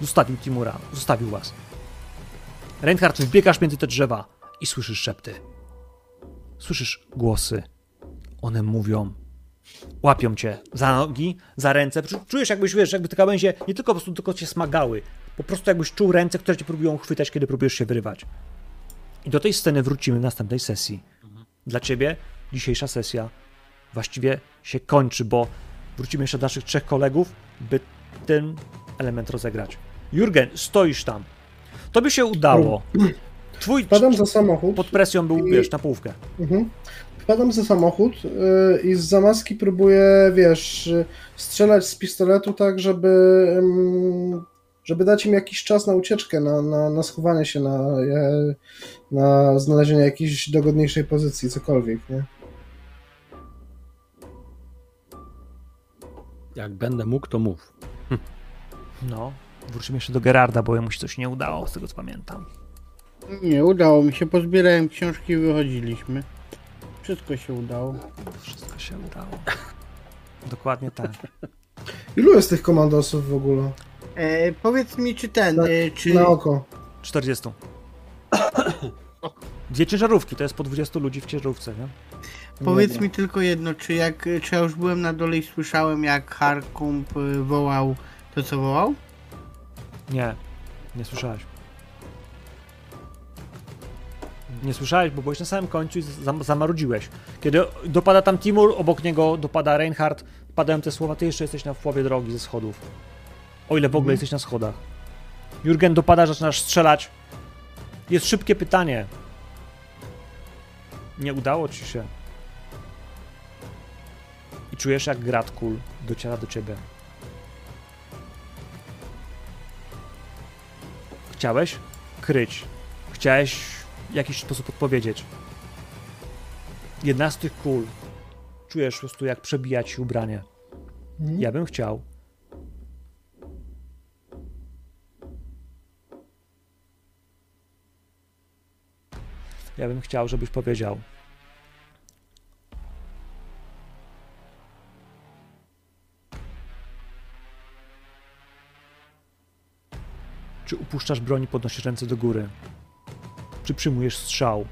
Zostawił Timura, zostawił was. Reinhardt, wbiegasz między te drzewa i słyszysz szepty. Słyszysz głosy. One mówią. Łapią cię za nogi, za ręce. Czu- Czujesz, jakbyś wiesz, jakby te gałęzie nie tylko po prostu tylko cię smagały. Po prostu jakbyś czuł ręce, które cię próbują chwytać, kiedy próbujesz się wyrywać. I do tej sceny wrócimy w następnej sesji. Dla ciebie dzisiejsza sesja właściwie się kończy, bo wrócimy jeszcze do naszych trzech kolegów, by ten element rozegrać. Jurgen, stoisz tam. To by się udało. Twój Wpadam za samochód. pod presją był, I- wiesz, na połówkę. Mhm. Wpadam za samochód yy, i z zamaski próbuję, wiesz, strzelać z pistoletu tak, żeby, ym, żeby dać im jakiś czas na ucieczkę, na, na, na schowanie się, na, e, na znalezienie jakiejś dogodniejszej pozycji, cokolwiek, nie? Jak będę mógł, to mów. No, wrócimy jeszcze do Gerarda, bo mu się coś nie udało, z tego co pamiętam. Nie, udało mi się. Pozbierałem książki i wychodziliśmy. Wszystko się udało. Wszystko się udało. Dokładnie tak. Ilu jest tych komandosów w ogóle? E, powiedz mi, czy ten, Na- e, czy... Na oko. 40. Dwie ciężarówki, to jest po 20 ludzi w ciężarówce, nie? Powiedz Dobra. mi tylko jedno, czy jak, czy ja już byłem na dole i słyszałem jak Harkump y, wołał to co wołał? Nie, nie słyszałeś. Nie słyszałeś, bo byłeś na samym końcu i zam- zamarudziłeś. Kiedy dopada tam Timur, obok niego dopada Reinhardt, padają te słowa, ty jeszcze jesteś na połowie drogi ze schodów. O ile w ogóle jesteś na schodach. Jurgen dopada, zaczynasz strzelać. Jest szybkie pytanie. Nie udało ci się. I czujesz jak grat kul dociera do ciebie. Chciałeś kryć. Chciałeś jakiś sposób odpowiedzieć. Jedna z tych kul. Czujesz po prostu jak przebija ci ubranie. Mhm. Ja bym chciał. Ja bym chciał, żebyś powiedział. Czy upuszczasz broń i podnosisz ręce do góry? Czy przyjmujesz strzał,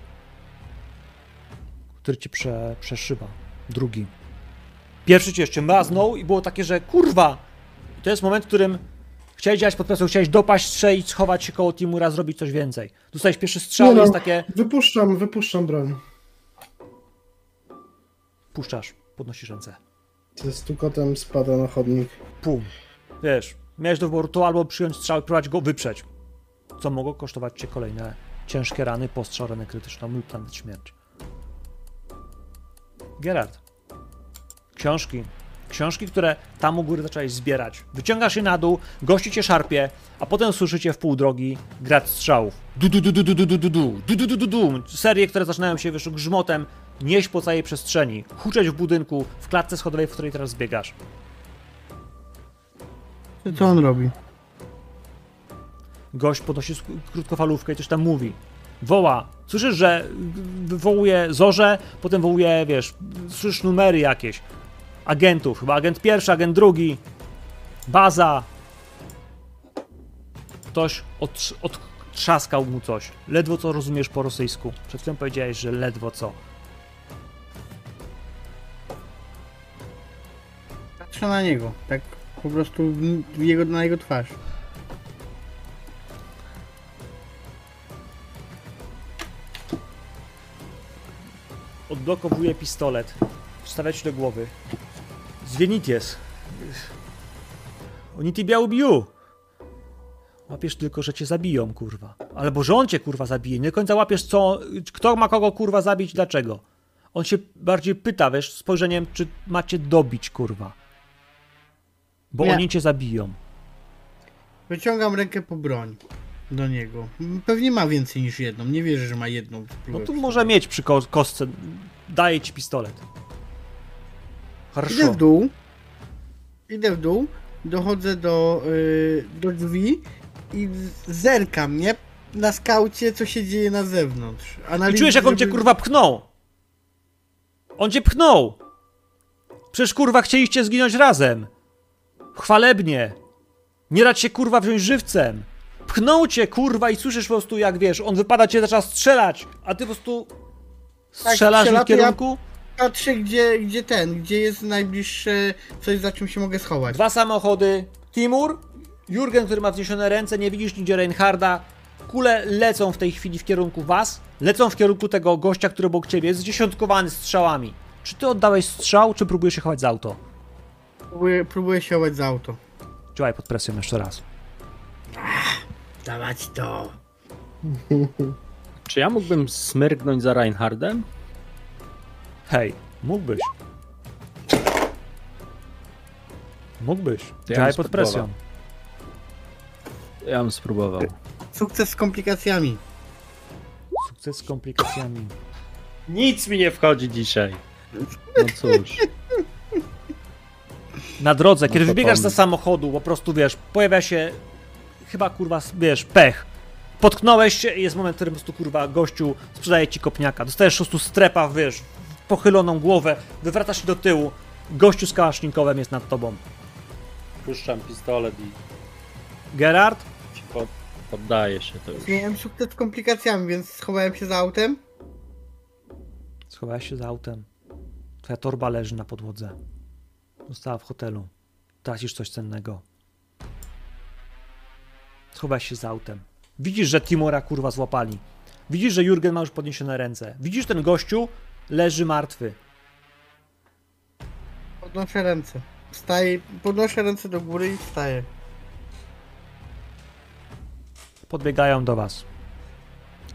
który cię prze, przeszywa? Drugi. Pierwszy cię jeszcze mraznął i było takie, że kurwa! I to jest moment, w którym chciałeś działać pod presją, chciałeś dopaść, strzelić, schować się koło Timura, zrobić coś więcej. Dostałeś pierwszy strzał no. jest takie... Wypuszczam, wypuszczam broń. Puszczasz, podnosisz ręce. Ze stukotem spada na chodnik. Pum. Wiesz, miałeś do wyboru to albo przyjąć strzał i próbować go wyprzeć. Co mogło kosztować cię kolejne ciężkie rany, postrzał, ranę krytyczną lub nawet śmierć. Gerard. Książki. Książki, które tam u góry zacząłeś zbierać. Wyciągasz je na dół, gości cię szarpie, a potem słyszycie w pół drogi grad strzałów. Du du du du du du du du du du du du du Serie, które zaczynają się wiesz, grzmotem nieść po całej przestrzeni, huczeć w budynku, w klatce schodowej, w której teraz biegasz. Co on robi? Gość podnosi krótkofalówkę i coś tam mówi. Woła. Słyszysz, że wywołuje zorze, potem wołuje, wiesz, słyszysz numery jakieś. Agentów. Chyba agent pierwszy, agent drugi. Baza. Ktoś od, odtrzaskał mu coś. Ledwo co rozumiesz po rosyjsku. Przed chwilą powiedziałeś, że ledwo co. Patrzę na niego, tak po prostu jego, na jego twarz. Odblokowuje pistolet. Wstawia ci do głowy. Zwienities. Oni ciebie ubiją. Łapiesz tylko, że cię zabiją, kurwa. Albo że on cię, kurwa, zabije. Nie do końca łapiesz, co, kto ma kogo, kurwa, zabić, dlaczego. On się bardziej pyta, wiesz, spojrzeniem, czy macie dobić, kurwa. Bo Nie. oni cię zabiją. Wyciągam rękę po broń do niego. Pewnie ma więcej niż jedną. Nie wierzę, że ma jedną. No to może mieć przy ko kostce. Daję ci pistolet. Idę w dół. Idę w dół. Dochodzę do, yy, do drzwi i zerkam, nie? Na skaucie, co się dzieje na zewnątrz. Analizy, I czujesz, jak on żeby... cię kurwa pchnął. On cię pchnął. Przecież kurwa chcieliście zginąć razem. Chwalebnie. Nie dać się kurwa wziąć żywcem. Pchnął cię kurwa i słyszysz po prostu jak wiesz, on wypada cię zaczyna strzelać, a ty po prostu strzelasz strzela, w to ja- kierunku. Patrzę, gdzie, gdzie ten, gdzie jest najbliższe coś, za czym się mogę schować. Dwa samochody. Timur, Jurgen, który ma wzniesione ręce, nie widzisz nigdzie Reinharda. Kule lecą w tej chwili w kierunku was, lecą w kierunku tego gościa, który obok ciebie jest zdziesiątkowany strzałami. Czy ty oddałeś strzał, czy próbujesz się chować za auto? Próbuję, próbuję się chować za auto. Działaj pod presją jeszcze raz. Dawać to. Czy ja mógłbym smyrgnąć za Reinhardem? Hej, mógłbyś. Mógłbyś. ja Działaj bym pod spróbował. presją. Ja bym spróbował. Sukces z komplikacjami. Sukces z komplikacjami. Nic mi nie wchodzi dzisiaj. No cóż. Na drodze, kiedy to wybiegasz pomysł. z samochodu, po prostu wiesz, pojawia się chyba kurwa, wiesz, pech. Potknąłeś się i jest moment, w którym po prostu kurwa gościu sprzedaje ci kopniaka. Dostajesz po prostu strepa, wiesz, pochyloną głowę, wywracasz się do tyłu, gościu z kałasznikowem jest nad tobą. Puszczam pistolet i Gerard? pod, poddaję się to już. Miałem sukces z komplikacjami, więc schowałem się za autem. Schowałeś się za autem. Twoja torba leży na podłodze. Została w hotelu. Tracisz coś cennego. Schowałeś się za autem. Widzisz, że Timora kurwa złapali. Widzisz, że Jurgen ma już podniesione ręce. Widzisz, ten gościu leży martwy. Podnoszę ręce. Wstaję, podnoszę ręce do góry i wstaję. Podbiegają do was.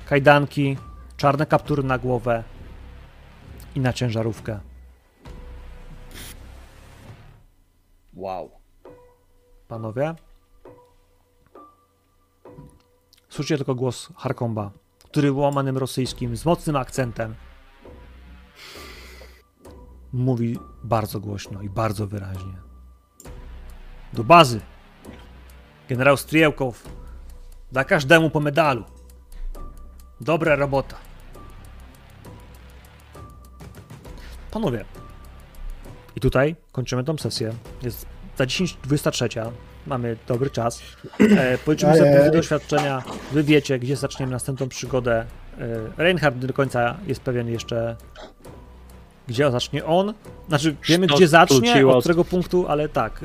Kajdanki, czarne kaptury na głowę i na ciężarówkę. Wow. Panowie? Słyszycie tylko głos Harkomba, który łamanym rosyjskim, z mocnym akcentem mówi bardzo głośno i bardzo wyraźnie. Do bazy! Generał Striełkow da każdemu po medalu. Dobra robota. Panowie, i tutaj kończymy tą sesję. Jest za 10.23. Mamy dobry czas. E, policzymy sobie punkty doświadczenia. Wy wiecie, gdzie zaczniemy następną przygodę. E, Reinhard nie do końca jest pewien jeszcze, gdzie zacznie on. Znaczy, wiemy, gdzie zacznie, od którego punktu, ale tak.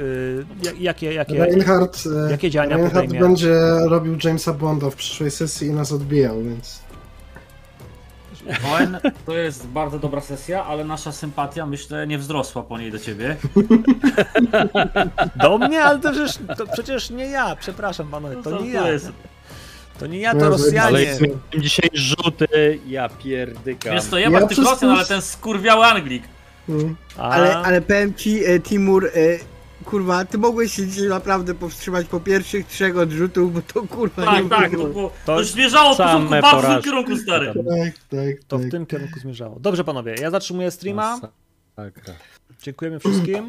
Jak- jakie, jakie, Reinhardt, e, jakie działania Reinhardt podejmie? będzie robił Jamesa Bonda w przyszłej sesji i nas odbijał, więc Owen, to jest bardzo dobra sesja, ale nasza sympatia, myślę, nie wzrosła po niej do ciebie. Do mnie, ale to przecież, to przecież nie ja, przepraszam panowie, to No nie to ja. jest- To nie ja, to Ale- Rosjanie. Ale dzisiaj rzuty, ja pierdykam. Wiesz to Ja przez Rosjan, pół- ale ten skurwiały Anglik. mm, A, Ale, ale powiem ci, e, Timur, e, kurwa, ty mogłeś się dzisiaj naprawdę powstrzymać po pierwszych trzech odrzutów, bo to kurwa nie Tak, tak, to, było. było, To to zmierzało w same początku bardzo w tym porażki. kierunku, stary. tak, tak, to tak. w tym kierunku zmierzało. Dobrze panowie, ja zatrzymuję streama. Masakra. Dziękujemy wszystkim.